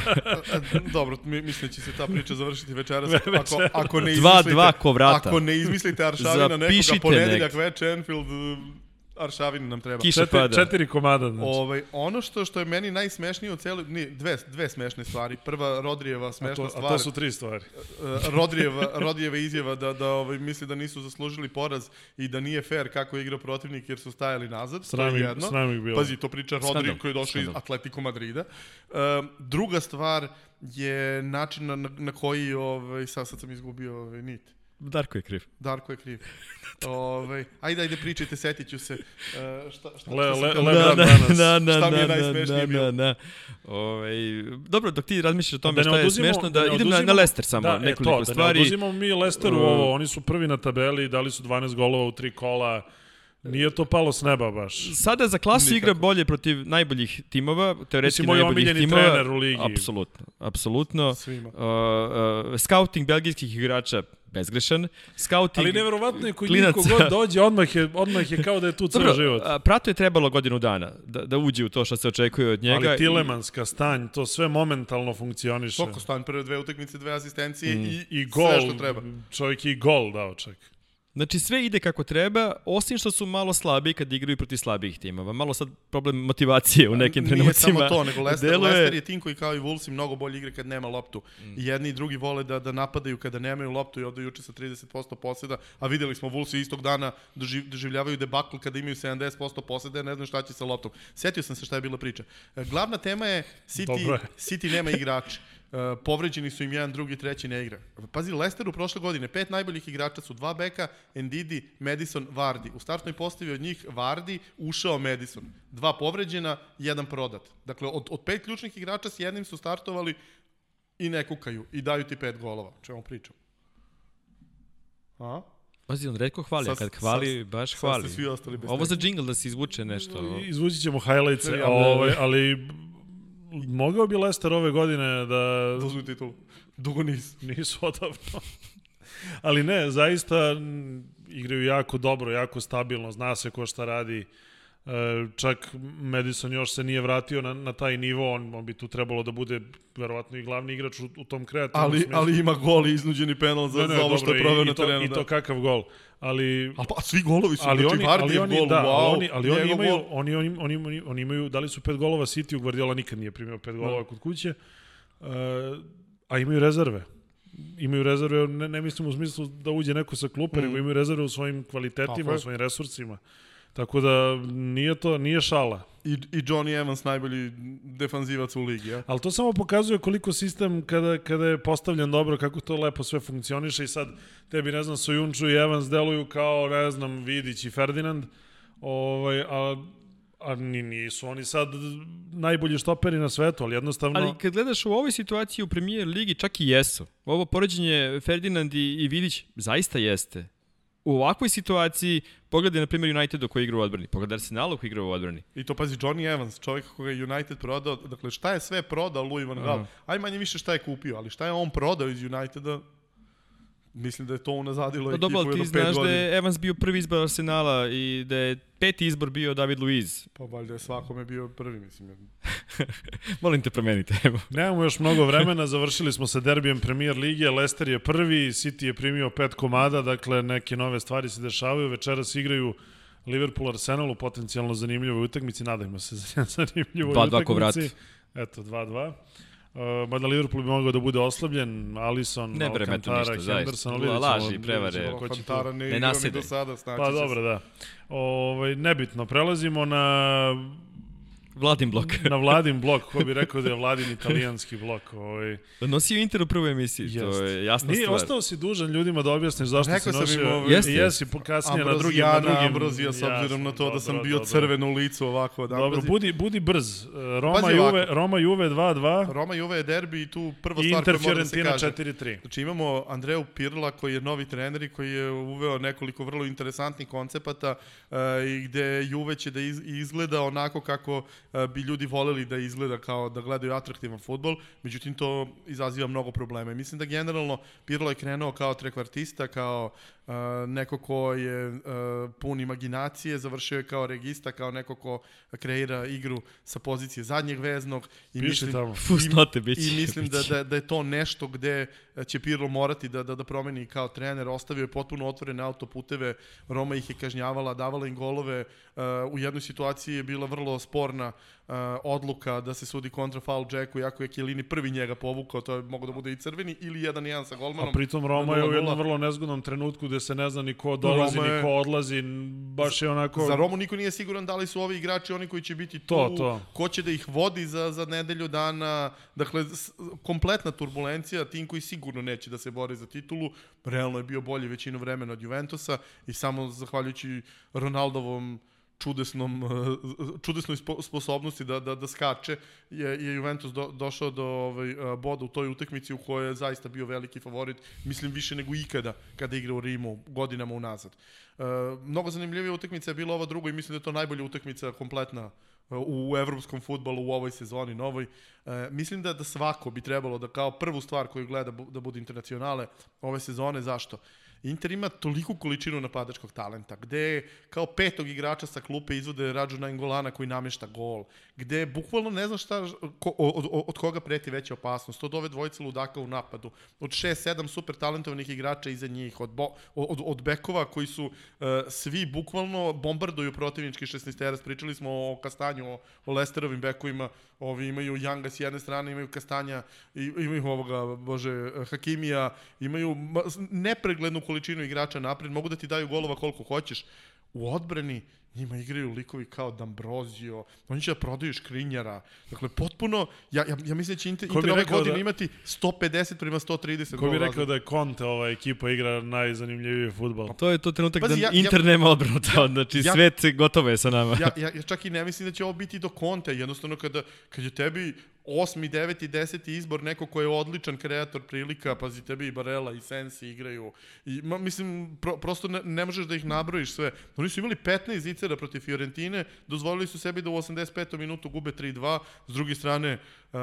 a, dobro, mi, mislim da će se ta priča završiti večeras. Ako, ako ne Dva, izmislite, dva ko vrata. Ako ne izmislite Aršavina nekoga ponedeljak negde. veče, Enfield, Aršavin nam treba. Kiša Četiri, pada. četiri komada, znači. Ovaj, ono što što je meni najsmešnije u celoj ni dve dve smešne stvari. Prva Rodrijeva a, smešna to, a stvar. to su tri stvari. Uh, Rodrijeva, Rodrijeva izjava da, da ovaj, misli da nisu zaslužili poraz i da nije fair kako je igrao protivnik jer su stajali nazad. Sram to je ih- jedno. sram ih bilo. Pazi, to priča Rodri koji je došao iz. Atletico Madrida. Uh, druga stvar je način na, na, na koji, ovaj, sad, sad sam izgubio ovaj, nit. Darko je kriv. Darko je kriv. Ovaj, ajde, ajde, pričajte, setit ću se. Uh, šta, šta, Le- šta le- le- da da, da, da, Šta mi je da, najsmešnije da, bilo? da, da. Ovaj, dobro, dok ti razmišljaš o tome Da šta je oduzimo- smešno, da, da idem na, na oduzimo- Leicester samo da, nekoliko e, to, stvari. Da ne oduzimamo mi Lesteru Uh, ovo, oni su prvi na tabeli, dali su 12 golova u tri kola, nije to palo s neba baš. Sada za klasu Nikako. igra bolje protiv najboljih timova, teoretski Mislim, moj najboljih omiljeni timova. trener u ligi. Apsolutno, apsolutno. Svima. Uh, uh, scouting belgijskih igrača bezgrešan. Scouting Ali neverovatno je kod njih klinaca. kogod dođe, odmah je, odmah je kao da je tu ceo Dobro, život. a, Prato je trebalo godinu dana da, da uđe u to što se očekuje od njega. Ali Tilemanska, stanj, to sve momentalno funkcioniše. Koliko stan prve dve utakmice, dve asistencije Mm. i, I gol, sve što treba. čovjek je i gol dao čak. Znači sve ide kako treba, osim što su malo slabiji kad igraju protiv slabijih timova. Malo sad problem motivacije u nekim Nije trenucima. samo to, nego Leicester, deluje- Leicester je tim koji kao i Wolves mnogo bolje igre kad nema loptu. Mm. I jedni i drugi vole da, da napadaju kada nemaju loptu i ovde juče sa 30% poseda, a videli smo Wolves istog dana doživ, doživljavaju debakl kada imaju 70% poseda, ne znam šta će sa loptom. Setio sam se šta je bila priča. E, Glavna tema je City, je. City nema igrača. Uh, povređeni su im jedan, drugi, treći ne igra. Pazi, Leicesteru prošle godine pet najboljih igrača su dva beka, Ndidi, Madison, Vardy. U startnoj postavi od njih Vardy ušao Madison. Dva povređena, jedan prodat. Dakle, od, od pet ključnih igrača s jednim su startovali i ne kukaju i daju ti pet golova. O čemu pričam? A? Pazi, on redko hvali, Sad- kad hvali, sad- baš sad hvali. ste svi ostali bez Ovo za džingl da se izvuče nešto. Izvući ćemo highlights, Ne, ja- ovaj, ali mogao bi Lester ove godine da Da uzmu titulu. Dugo nisu. nisu odavno. ali ne, zaista m, igraju jako dobro, jako stabilno, zna se ko šta radi. E, čak Madison još se nije vratio na, na taj nivo, on, on bi tu trebalo da bude verovatno i glavni igrač u, u tom kreativnom Ali, smislu. ali ima gol i iznuđeni penal za, Ne, ne, za ovo što je proveo na i to, terenu. I da. to kakav gol. Ali A pa svi golovi su, ali znači oni, oni, gol, da, wow, ali oni, ali oni imaju, gol. oni, oni, oni, imaju, oni imaju, dali su pet golova City, u Guardiola nikad nije primio pet golova kod kuće, uh, a imaju rezerve. Imaju rezerve, ne, ne mislim u smislu da uđe neko sa klupe, Mm. nego imaju rezerve u svojim kvalitetima, u svojim resursima. Tako da nije to, nije šala. I, I Johnny Evans najbolji defanzivac u ligi, ja? Ali to samo pokazuje koliko sistem kada, kada je postavljen dobro, kako to lepo sve funkcioniše i sad tebi, ne znam, Sojunču i Evans deluju kao, ne znam, Vidić i Ferdinand, ovaj, a, a ni, nisu oni sad najbolji štoperi na svetu, ali jednostavno... Ali kad gledaš u ovoj situaciji u premijer ligi, čak i jesu. Ovo poređenje Ferdinand i, i Vidić zaista jeste. U ovakvoj situaciji, pogledaj na primjer Unitedu koji igra u odbrani, pogledaj Arsenalu koji igra u odbrani. I to pazi, Johnny Evans, čovjek koga je United prodao, dakle šta je sve prodao Louis van Gaal? Aj manje više šta je kupio, ali šta je on prodao iz Uniteda, mislim da je to unazadilo Pa ekipu dobro, ali jedno ti pet znaš godina. da je Evans bio prvi izbor Arsenala i da je peti izbor bio David Luiz. Pa valjda je svakome bio prvi, mislim. Molim te promenite. Nemamo još mnogo vremena, završili smo sa derbijem premier lige, Leicester je prvi, City je primio pet komada, dakle neke nove stvari se dešavaju, večeras igraju Liverpool Arsenal u potencijalno zanimljivoj utakmici, nadajmo se za zanimljivoj 2-2 utakmici. ko vrati. Eto, 2-2. Uh, mada Liverpool bi mogao da bude oslabljen, Alisson, Ne Alcantara, ništa, Henderson, ali vidjet Laži prevare. ko će tu- Alcantara ne, Ne nasede. do sada, znači Pa dobro, da. Ovaj, nebitno, prelazimo na, Vladin blok. na Vladin blok, ko bi rekao da je Vladin italijanski blok. Ovaj. Nosio Inter u prvoj emisiji, Jest. to je jasna Nije, stvar. ostao si dužan ljudima da objasniš zašto Rekao si sam im nosio. ovaj- Jeste. Jesi, po- kasnije na drugim, na drugim. Ambrozija, s obzirom Jasno, na to da sam dobro, bio dobro. crven u licu ovako od Dobro, budi, budi brz. Roma, Pazi Juve, ovako. Roma Juve 2-2 Roma Juve je derbi i tu prva stvar Inter koja mora da se Fiorentina kaže. 4-3. Znači imamo Andreju Pirla koji je novi trener i koji je uveo nekoliko vrlo interesantnih koncepata uh, i gde Juve će da iz, izgleda onako kako bi ljudi voleli da izgleda kao da gledaju atraktivan futbol, međutim to izaziva mnogo problema. I mislim da generalno Pirlo je krenuo kao trekvartista, kao uh, neko ko je uh, pun imaginacije, završio je kao regista, kao neko ko kreira igru sa pozicije zadnjeg veznog. I Piši mislim, tamo. Fusnote biće. I mislim da, da, da je to nešto gde će Pirlo morati da, da, da promeni kao trener. Ostavio je potpuno otvorene autoputeve, Roma ih je kažnjavala, davala im golove. Uh, u jednoj situaciji je bila vrlo sporna uh, odluka da se sudi kontra foul Jacku, iako je Chiellini prvi njega povukao, to je mogo da bude i crveni, ili 1-1 sa A golmanom. pritom Roma je u 0:0. jednom vrlo nezgodnom trenutku gde se ne zna ni ko dolazi, Roma je- ni ko odlazi, baš je onako... Za Romu niko nije siguran da li su ovi igrači oni koji će biti tu, To, to. ko će da ih vodi za, za nedelju dana, dakle, kompletna turbulencija, tim koji sigurno neće da se bori za titulu, realno je bio bolji većinu vremena od Juventusa i samo zahvaljujući Ronaldovom čudesnom, eh, čudesnoj spo, sposobnosti da, da, da skače, je, je Juventus do, došao do ovaj, eh, boda u toj utakmici u kojoj je zaista bio veliki favorit, mislim više nego ikada kada igra u Rimu godinama unazad. Uh, mnogo zanimljivija utakmica je bila ova druga i mislim da je to najbolja utakmica kompletna u evropskom futbolu u ovoj sezoni novoj. Uh, mislim da da svako bi trebalo da kao prvu stvar koju gleda bu- da bude internacionale ove sezone, zašto? Inter ima toliku količinu napadačkog talenta, gde kao petog igrača sa klupe izvode Rađu Naingolana koji namešta gol, gde bukvalno ne znaš šta, ko, od, od, od koga preti veća opasnost, od ove dvojice ludaka u napadu, od 6-7 super talentovanih igrača iza njih, od, bo, od, od bekova koji su uh, svi bukvalno bombarduju protivnički 16 Pričali smo o Kastanju, o, o Lesterovim bekovima, ovi imaju Janga s jedne strane, imaju Kastanja, imaju ovoga, bože, Hakimija, imaju ma- nepreglednu količinu igrača napred, mogu da ti daju golova koliko hoćeš. U odbrani njima igraju likovi kao D'Ambrosio, oni će da prodaju Škrinjara. Dakle, potpuno, ja, ja, ja mislim da će Inter, Inter ove godine da- imati 150 prema 130 Ko bi rekao da je Conte ova ekipa igra najzanimljiviji futbol? To je to trenutak Pazi, da ja- ja- Inter nema odbranu, to, znači ja- svet se gotovo je sa nama. ja, ja, ja čak i ne mislim da će ovo biti do konta, jednostavno kada, kad je tebi osmi, deveti, deseti izbor neko ko je odličan kreator prilika, pazi tebi i Barela i Sensi igraju. I, ma, mislim, pro, prosto ne, ne možeš da ih nabrojiš sve. Oni su imali 15 zicera protiv Fiorentine, dozvolili su sebi da u 85. minutu gube 3-2, s druge strane uh,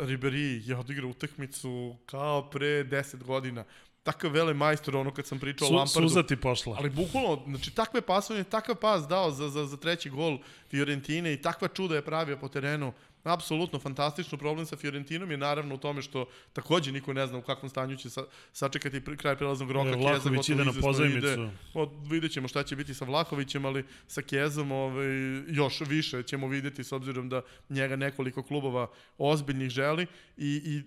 Ribery je odigrao utakmicu kao pre 10 godina. Takav vele majstor, ono kad sam pričao o Su, Lampardu. suza ti pošla. Ali bukvalno, znači takve pasovanje, takav pas dao za, za, za treći gol Fiorentine i takva čuda je pravio po terenu. Apsolutno fantastično. Problem sa Fiorentinom je naravno u tome što takođe niko ne zna u kakvom stanju će sa, sačekati pri- kraj prelaznog roka. E, Vlahović gotovo ide na pozajmicu. Od, vidjet ćemo šta će biti sa Vlahovićem, ali sa Kezom ovaj, još više ćemo videti s obzirom da njega nekoliko klubova ozbiljnih želi i, i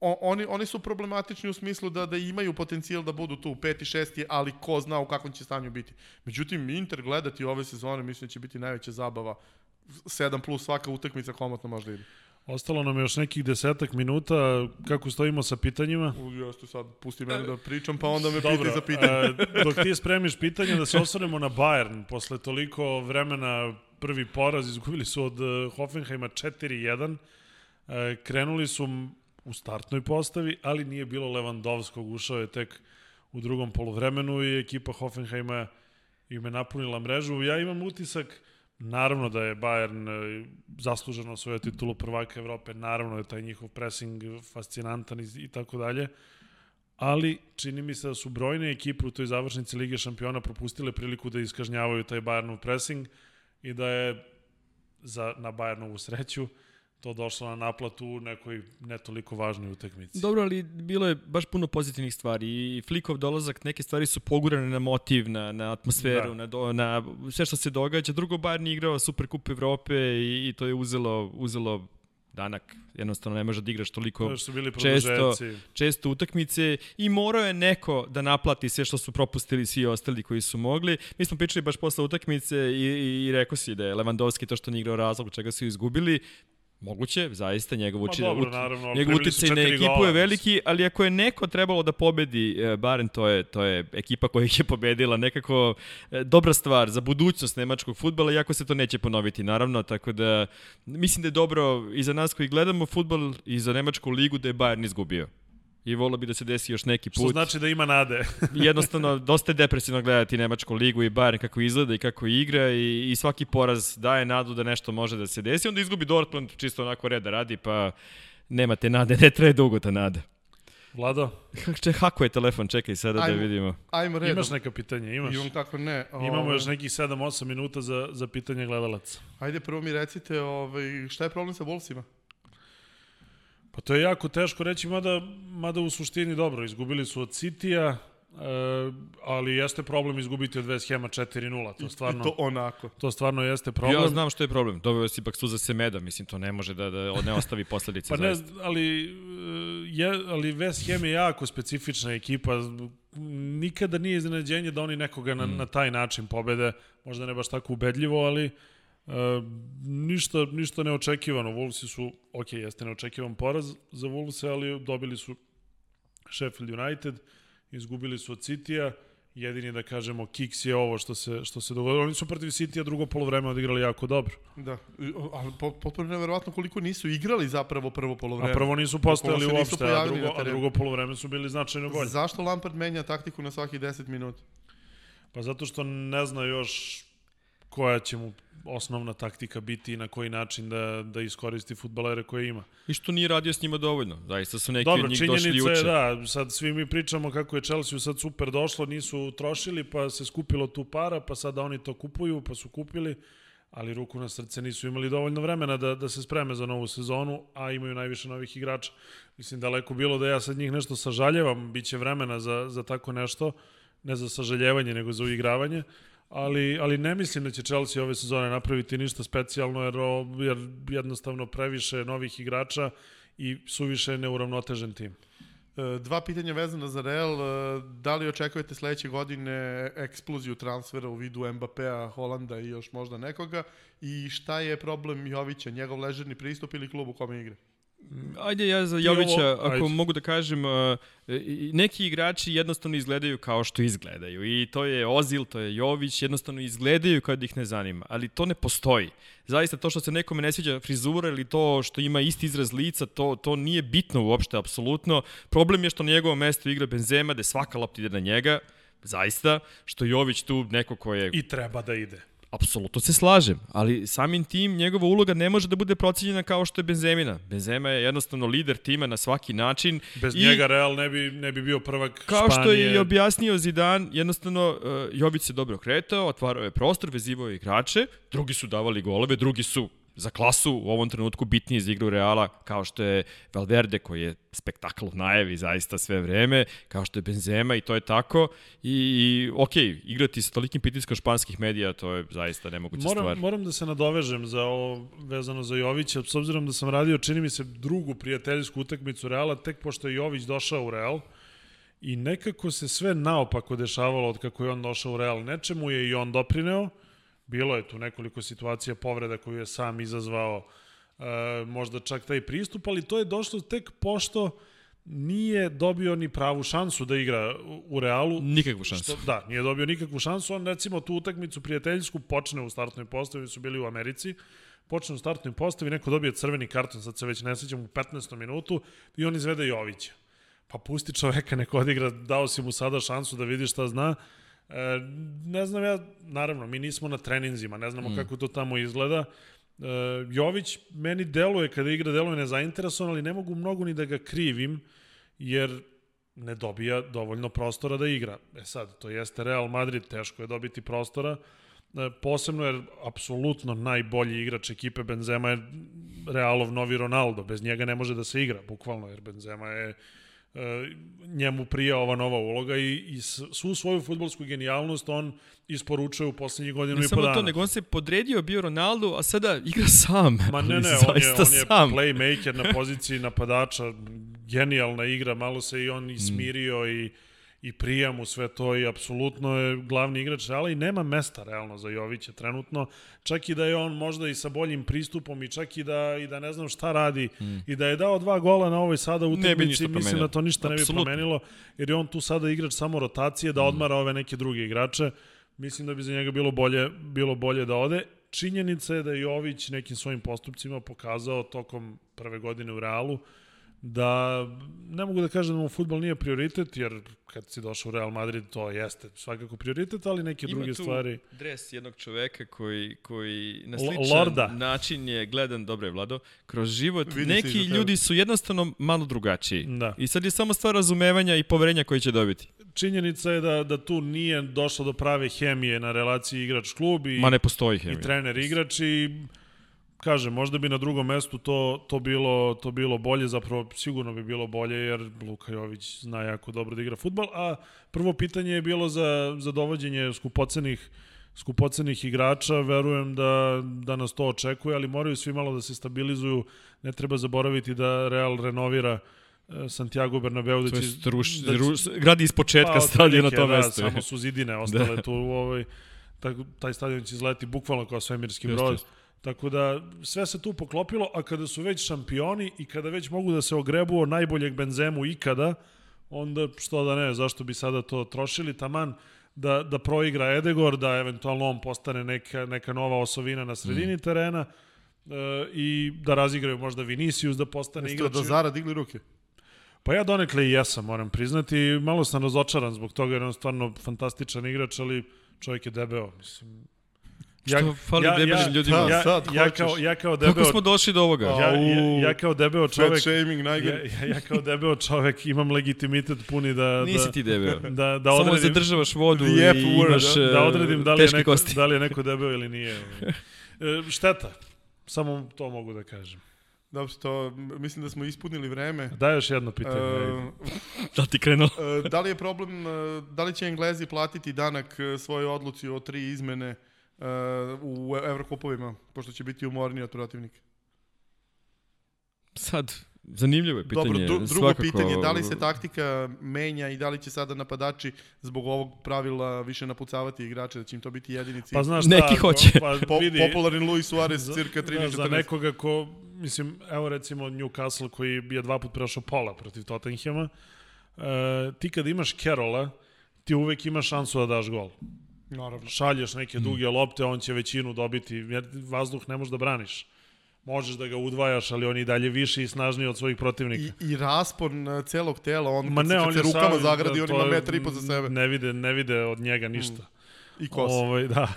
o- oni, oni su problematični u smislu da da imaju potencijal da budu tu peti, šesti, ali ko zna u kakvom će stanju biti. Međutim, Inter gledati ove sezone mislim da će biti najveća zabava. 7 plus svaka utakmica komotno možda ide. Ostalo nam je još nekih desetak minuta. Kako stojimo sa pitanjima? U, Jeste sad, pusti mene da pričam, pa onda me Dobro, pitaj za pitanje. e, dok ti spremiš pitanje da se osvrnemo na Bayern, posle toliko vremena prvi poraz, izgubili su od e, Hoffenheima 4-1, e, krenuli su u startnoj postavi, ali nije bilo Levandovskog, ušao je tek u drugom polovremenu i ekipa Hoffenheima im je napunila mrežu. Ja imam utisak, naravno da je Bayern e, zasluženo svoju titulu prvaka Evrope, naravno je taj njihov pressing fascinantan i, tako dalje, ali čini mi se da su brojne ekipe u toj završnici Lige šampiona propustile priliku da iskažnjavaju taj Bayernov pressing i da je za, na Bayernovu sreću to došlo na naplatu u nekoj ne toliko važnoj utakmici. Dobro, ali bilo je baš puno pozitivnih stvari i Flikov dolazak, neke stvari su pogurane na motiv, na, na atmosferu, da. na, do, na sve što se događa. Drugo, Bayern je igrao Super Kup Evrope i, i to je uzelo, uzelo danak, jednostavno ne može da igraš toliko su bili često, često utakmice i morao je neko da naplati sve što su propustili svi ostali koji su mogli. Mi smo pričali baš posle utakmice i, i, i rekao si da je Lewandowski to što nije igrao razlog čega su izgubili. Moguće, zaista, njegov, uči, dobro, ut, naravno, njegov uticaj na ekipu gola, je veliki, ali ako je neko trebalo da pobedi, e, barem to je, to je ekipa koja ih je pobedila, nekako e, dobra stvar za budućnost nemačkog futbala, iako se to neće ponoviti, naravno, tako da mislim da je dobro i za nas koji gledamo futbal i za nemačku ligu da je Bayern izgubio i volio bi da se desi još neki put. Što znači da ima nade. Jednostavno, dosta je depresivno gledati Nemačku ligu i Bayern kako izgleda i kako igra i, i svaki poraz daje nadu da nešto može da se desi. Onda izgubi Dortmund čisto onako reda radi, pa nemate nade, ne traje dugo ta nada. Vlado? Če, hako je telefon, čekaj sada ajmo, da vidimo. Ajmo redom. Imaš neka pitanja, imaš? Imam kako ne. Ovaj... Imamo još nekih 7-8 minuta za, za pitanje gledalaca. Ajde, prvo mi recite ovaj, šta je problem sa Wolvesima? Pa to je jako teško reći, mada, mada u suštini dobro, izgubili su od Citya, E, ali jeste problem izgubiti od West Hema 4-0. To stvarno I to onako. To stvarno jeste problem. Ja znam što je problem. Doveo si ipak za Semeda, mislim to ne može da da ne ostavi posledice pa ne, ali e, je ali West Ham je jako specifična ekipa. Nikada nije iznenađenje da oni nekoga na, mm. na taj način pobede. Možda ne baš tako ubedljivo, ali E, ništa, ništa neočekivano. Wolvesi su, ok, jeste neočekivan poraz za Wolvese, ali dobili su Sheffield United, izgubili su od City-a, jedini da kažemo kiks je ovo što se što se dogodilo. Oni su protiv City-a drugo polovreme odigrali jako dobro. Da, ali potpuno neverovatno koliko nisu igrali zapravo prvo polovreme. A prvo nisu postojali uopšte, a drugo, a drugo polovreme su bili značajno bolje. Zašto Lampard menja taktiku na svaki 10 minuta? Pa zato što ne zna još koja će mu osnovna taktika biti i na koji način da, da iskoristi futbalere koje ima. I što nije radio s njima dovoljno. Zaista su neki Dobro, od njih došli juče. Je, da, sad svi mi pričamo kako je Chelsea sad super došlo, nisu trošili, pa se skupilo tu para, pa sada oni to kupuju, pa su kupili, ali ruku na srce nisu imali dovoljno vremena da, da se spreme za novu sezonu, a imaju najviše novih igrača. Mislim, daleko bilo da ja sad njih nešto sažaljevam, bit će vremena za, za tako nešto, ne za sažaljevanje, nego za uigravanje ali, ali ne mislim da će Chelsea ove sezone napraviti ništa specijalno, jer, jer jednostavno previše novih igrača i suviše neuravnotežen tim. E, dva pitanja vezana za Real. E, da li očekujete sledeće godine eksploziju transfera u vidu Mbappéa, Holanda i još možda nekoga? I šta je problem Jovića, njegov ležerni pristup ili klub u kome igra? Ajde ja za Jovića, ako ajde. mogu da kažem, uh, neki igrači jednostavno izgledaju kao što izgledaju i to je Ozil, to je Jović, jednostavno izgledaju kao da ih ne zanima, ali to ne postoji. Zaista to što se nekome ne sviđa frizura ili to što ima isti izraz lica, to, to nije bitno uopšte, apsolutno. Problem je što na njegovom mestu igra Benzema, da svaka lopta ide na njega, zaista, što Jović tu neko ko je... I treba da ide. Apsolutno se slažem, ali samim tim njegova uloga ne može da bude procenjena kao što je Benzemina. Benzema je jednostavno lider tima na svaki način. Bez i, njega Real ne bi, ne bi bio prvak kao Španije. Kao što je i objasnio Zidane, jednostavno uh, Jović se dobro kretao, otvarao je prostor, vezivao je igrače, drugi su davali golove, drugi su za klasu u ovom trenutku bitniji za igru Reala kao što je Valverde koji je spektakl u najavi zaista sve vreme, kao što je Benzema i to je tako i, i ok, igrati sa tolikim pritiskom španskih medija to je zaista nemoguća moram, stvar. Moram da se nadovežem za ovo vezano za Jovića, s obzirom da sam radio čini mi se drugu prijateljsku utakmicu Reala tek pošto je Jović došao u Real i nekako se sve naopako dešavalo od kako je on došao u Real. Nečemu je i on doprineo, Bilo je tu nekoliko situacija povreda koju je sam izazvao, e, možda čak taj pristup, ali to je došlo tek pošto nije dobio ni pravu šansu da igra u Realu. Nikakvu šansu. Što, da, nije dobio nikakvu šansu. On recimo tu utakmicu prijateljsku počne u startnoj postavi, su bili u Americi, počne u startnoj postavi, neko dobije crveni karton, sad se već ne sećam, u 15. minutu i on izvede Jovića. Pa pusti čoveka, neko odigra, dao si mu sada šansu da vidi šta zna E, ne znam ja, naravno, mi nismo na treninzima, ne znamo mm. kako to tamo izgleda. E, Jović meni deluje, kada igra, deluje nezainteresovan, ali ne mogu mnogo ni da ga krivim, jer ne dobija dovoljno prostora da igra. E sad, to jeste Real Madrid, teško je dobiti prostora, E, posebno jer apsolutno najbolji igrač ekipe Benzema je Realov novi Ronaldo, bez njega ne može da se igra, bukvalno, jer Benzema je njemu prija ova nova uloga i, i svu svoju futbolsku genijalnost on isporučuje u poslednjih godinu ne i po dana. Ne samo to, nego on se podredio bio Ronaldo, a sada igra sam. Ma ne, ne, on je, on je sam. playmaker na poziciji napadača, genijalna igra, malo se i on i smirio mm. i i prija mu sve to i apsolutno je glavni igrač Reala i nema mesta realno za Jovića trenutno, čak i da je on možda i sa boljim pristupom i čak i da, i da ne znam šta radi mm. i da je dao dva gola na ovoj sada utakmici, mislim da to ništa Absolutno. ne bi promenilo, jer je on tu sada igrač samo rotacije da mm. odmara ove neke druge igrače. Mislim da bi za njega bilo bolje, bilo bolje da ode. Činjenica je da je Jović nekim svojim postupcima pokazao tokom prve godine u Realu da ne mogu da kažem da mu futbol nije prioritet, jer kad si došao u Real Madrid to jeste svakako prioritet, ali neke Ima druge stvari... Ima tu dres jednog čoveka koji, koji na sličan Lorda. način je gledan, dobro je Vlado, kroz život. Vidi neki ljudi su jednostavno malo drugačiji. Da. I sad je samo stvar razumevanja i poverenja koji će dobiti. Činjenica je da, da tu nije došlo do prave hemije na relaciji igrač-klub i, Ma ne postoji hemija. i trener-igrač i kažem, možda bi na drugom mestu to, to, bilo, to bilo bolje, zapravo sigurno bi bilo bolje, jer Luka Jović zna jako dobro da igra futbol, a prvo pitanje je bilo za, za dovođenje skupocenih skupocenih igrača, verujem da, da nas to očekuje, ali moraju svi malo da se stabilizuju, ne treba zaboraviti da Real renovira e, Santiago Bernabeu da će ruš, da će, ruš, gradi iz početka pa, stadion na tom da, mestu. Samo su zidine ostale da. tu ovaj taj stadion će izleti bukvalno kao svemirski brod. Just, just. Tako da sve se tu poklopilo, a kada su već šampioni i kada već mogu da se ogrebu o najboljeg Benzemu ikada, onda što da ne, zašto bi sada to trošili, taman da, da proigra Edegor, da eventualno on postane neka, neka nova osovina na sredini mm. terena e, i da razigraju možda Vinicius da postane Jeste igrač. da Zara digli ruke? Pa ja donekle i jesam, moram priznati. Malo sam razočaran zbog toga jer on stvarno fantastičan igrač, ali čovjek je debeo. Mislim, Ja, Što fali ja, debelim ja, ljudima? Ja, sad, ja, kao, ja kao debeo... Kako smo došli do ovoga? Ja, ja, ja kao debeo čovek... shaming, najgore. Ja, ja, kao debeo čovek imam legitimitet puni da... Nisi da, ti debeo. Da, da odredim, Samo zadržavaš vodu i word, imaš da, da odredim da li, je neko, kosti. da li je neko debeo ili nije. E, šteta. Samo to mogu da kažem. Dobro, to, mislim da smo ispunili vreme. Da, još jedno pitanje. Uh, da ti krenuo? uh, da li je problem, uh, da li će Englezi platiti danak svoje odluci o tri izmene u Evrokupovima, pošto će biti umorniji od protivnika? Sad, zanimljivo je pitanje. Dobro, drugo svakako... pitanje, da li se taktika menja i da li će sada napadači zbog ovog pravila više napucavati igrače, da će im to biti jedini cilj? Pa znaš šta, Neki hoće. Pa, po, vidi, popularni Luis Suarez, cirka 13-14. Da, za nekoga ko, mislim, evo recimo Newcastle koji je dva put prešao pola protiv Tottenhama, uh, ti kad imaš Kerola, ti uvek imaš šansu da daš gol. Naravno. Šalješ neke mm. duge lopte, on će većinu dobiti, jer vazduh ne možeš da braniš. Možeš da ga udvajaš, ali on i dalje više i snažniji od svojih protivnika. I, i raspon e, celog tela, on Ma ne, kad on se rukama sam, zagradi, da, on ima metar i po za sebe. Ne vide, ne vide od njega mm. ništa. Mm. I kosa. Ovaj, da.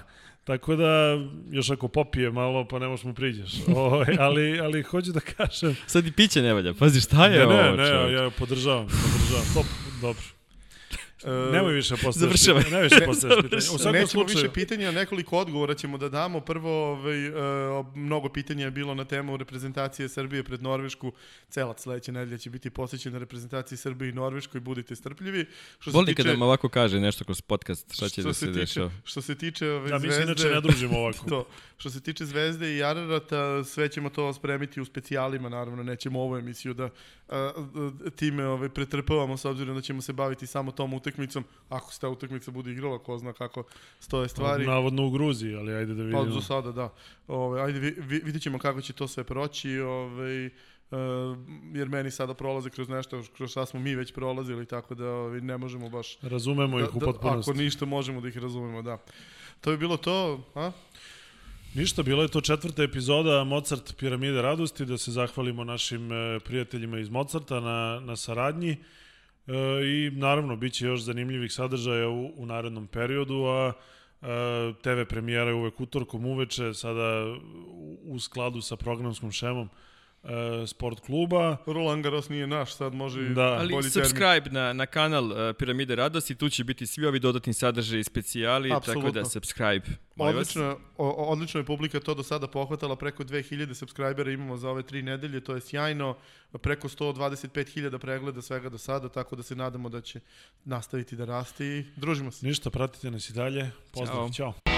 Tako da, još ako popije malo, pa ne možeš mu priđeš. O, ovaj, ali, ali hoću da kažem... Sad i piće ne valja. Pazi, šta je ne, ovo? Ne, ne, ja podržavam, podržavam. Top, dobro. Uh, Nemoj više postaviti. Završavaj. Nemoj više postaviti pitanja. U svakom Nećemo slučaju... više pitanja, nekoliko odgovora ćemo da damo. Prvo, ovaj, uh, mnogo pitanja je bilo na temu reprezentacije Srbije pred Norvešku. Celac sledeće nedelje će biti posvećena reprezentaciji Srbije i Norveškoj. Budite strpljivi. Što se Boli tiče... kada nam ovako kaže nešto kroz podcast, šta će što da se, se dešava. Što se tiče ove, da, zvezde... Da, mi se inače ne družimo ovako. to. Što se tiče Zvezde i Ararata, sve ćemo to spremiti u specijalima, naravno, nećemo ovu emisiju da a, time ovaj, pretrpavamo s obzirom da ćemo se baviti samo tom utakmicom. Ako se ta utakmica bude igrala, ko zna kako stoje stvari. Navodno u Gruziji, ali ajde da vidimo. Pa za sada, da. Ove, ovaj, ajde, vi, vidit ćemo kako će to sve proći. Ove, Uh, jer meni sada prolaze kroz nešto kroz šta smo mi već prolazili, tako da ovaj, ne možemo baš... Razumemo da, ih u da, potpunosti. Ako ništa možemo da ih razumemo, da. To bi bilo to, a? Ništa, bila je to četvrta epizoda Mozart Piramide radosti, da se zahvalimo našim e, prijateljima iz Mozarta na, na saradnji e, i naravno bit će još zanimljivih sadržaja u, u narednom periodu, a e, TV premijera je uvek utorkom uveče, sada u, skladu sa programskom šemom e, sport kluba. Roland Garros nije naš, sad može Da. Ali bolji termin. subscribe na, na kanal uh, Piramide Radosti, tu će biti svi ovi dodatni sadržaji i specijali, tako Apsolutno. da subscribe. Odlično, o, o- odlično je publika to do sada pohvatala, preko 2000 subscribera imamo za ove tri nedelje, to je sjajno, preko 125.000 pregleda svega do sada, tako da se nadamo da će nastaviti da raste i družimo se. Ništa, pratite nas i dalje. Pozdrav, Ćao. ćao.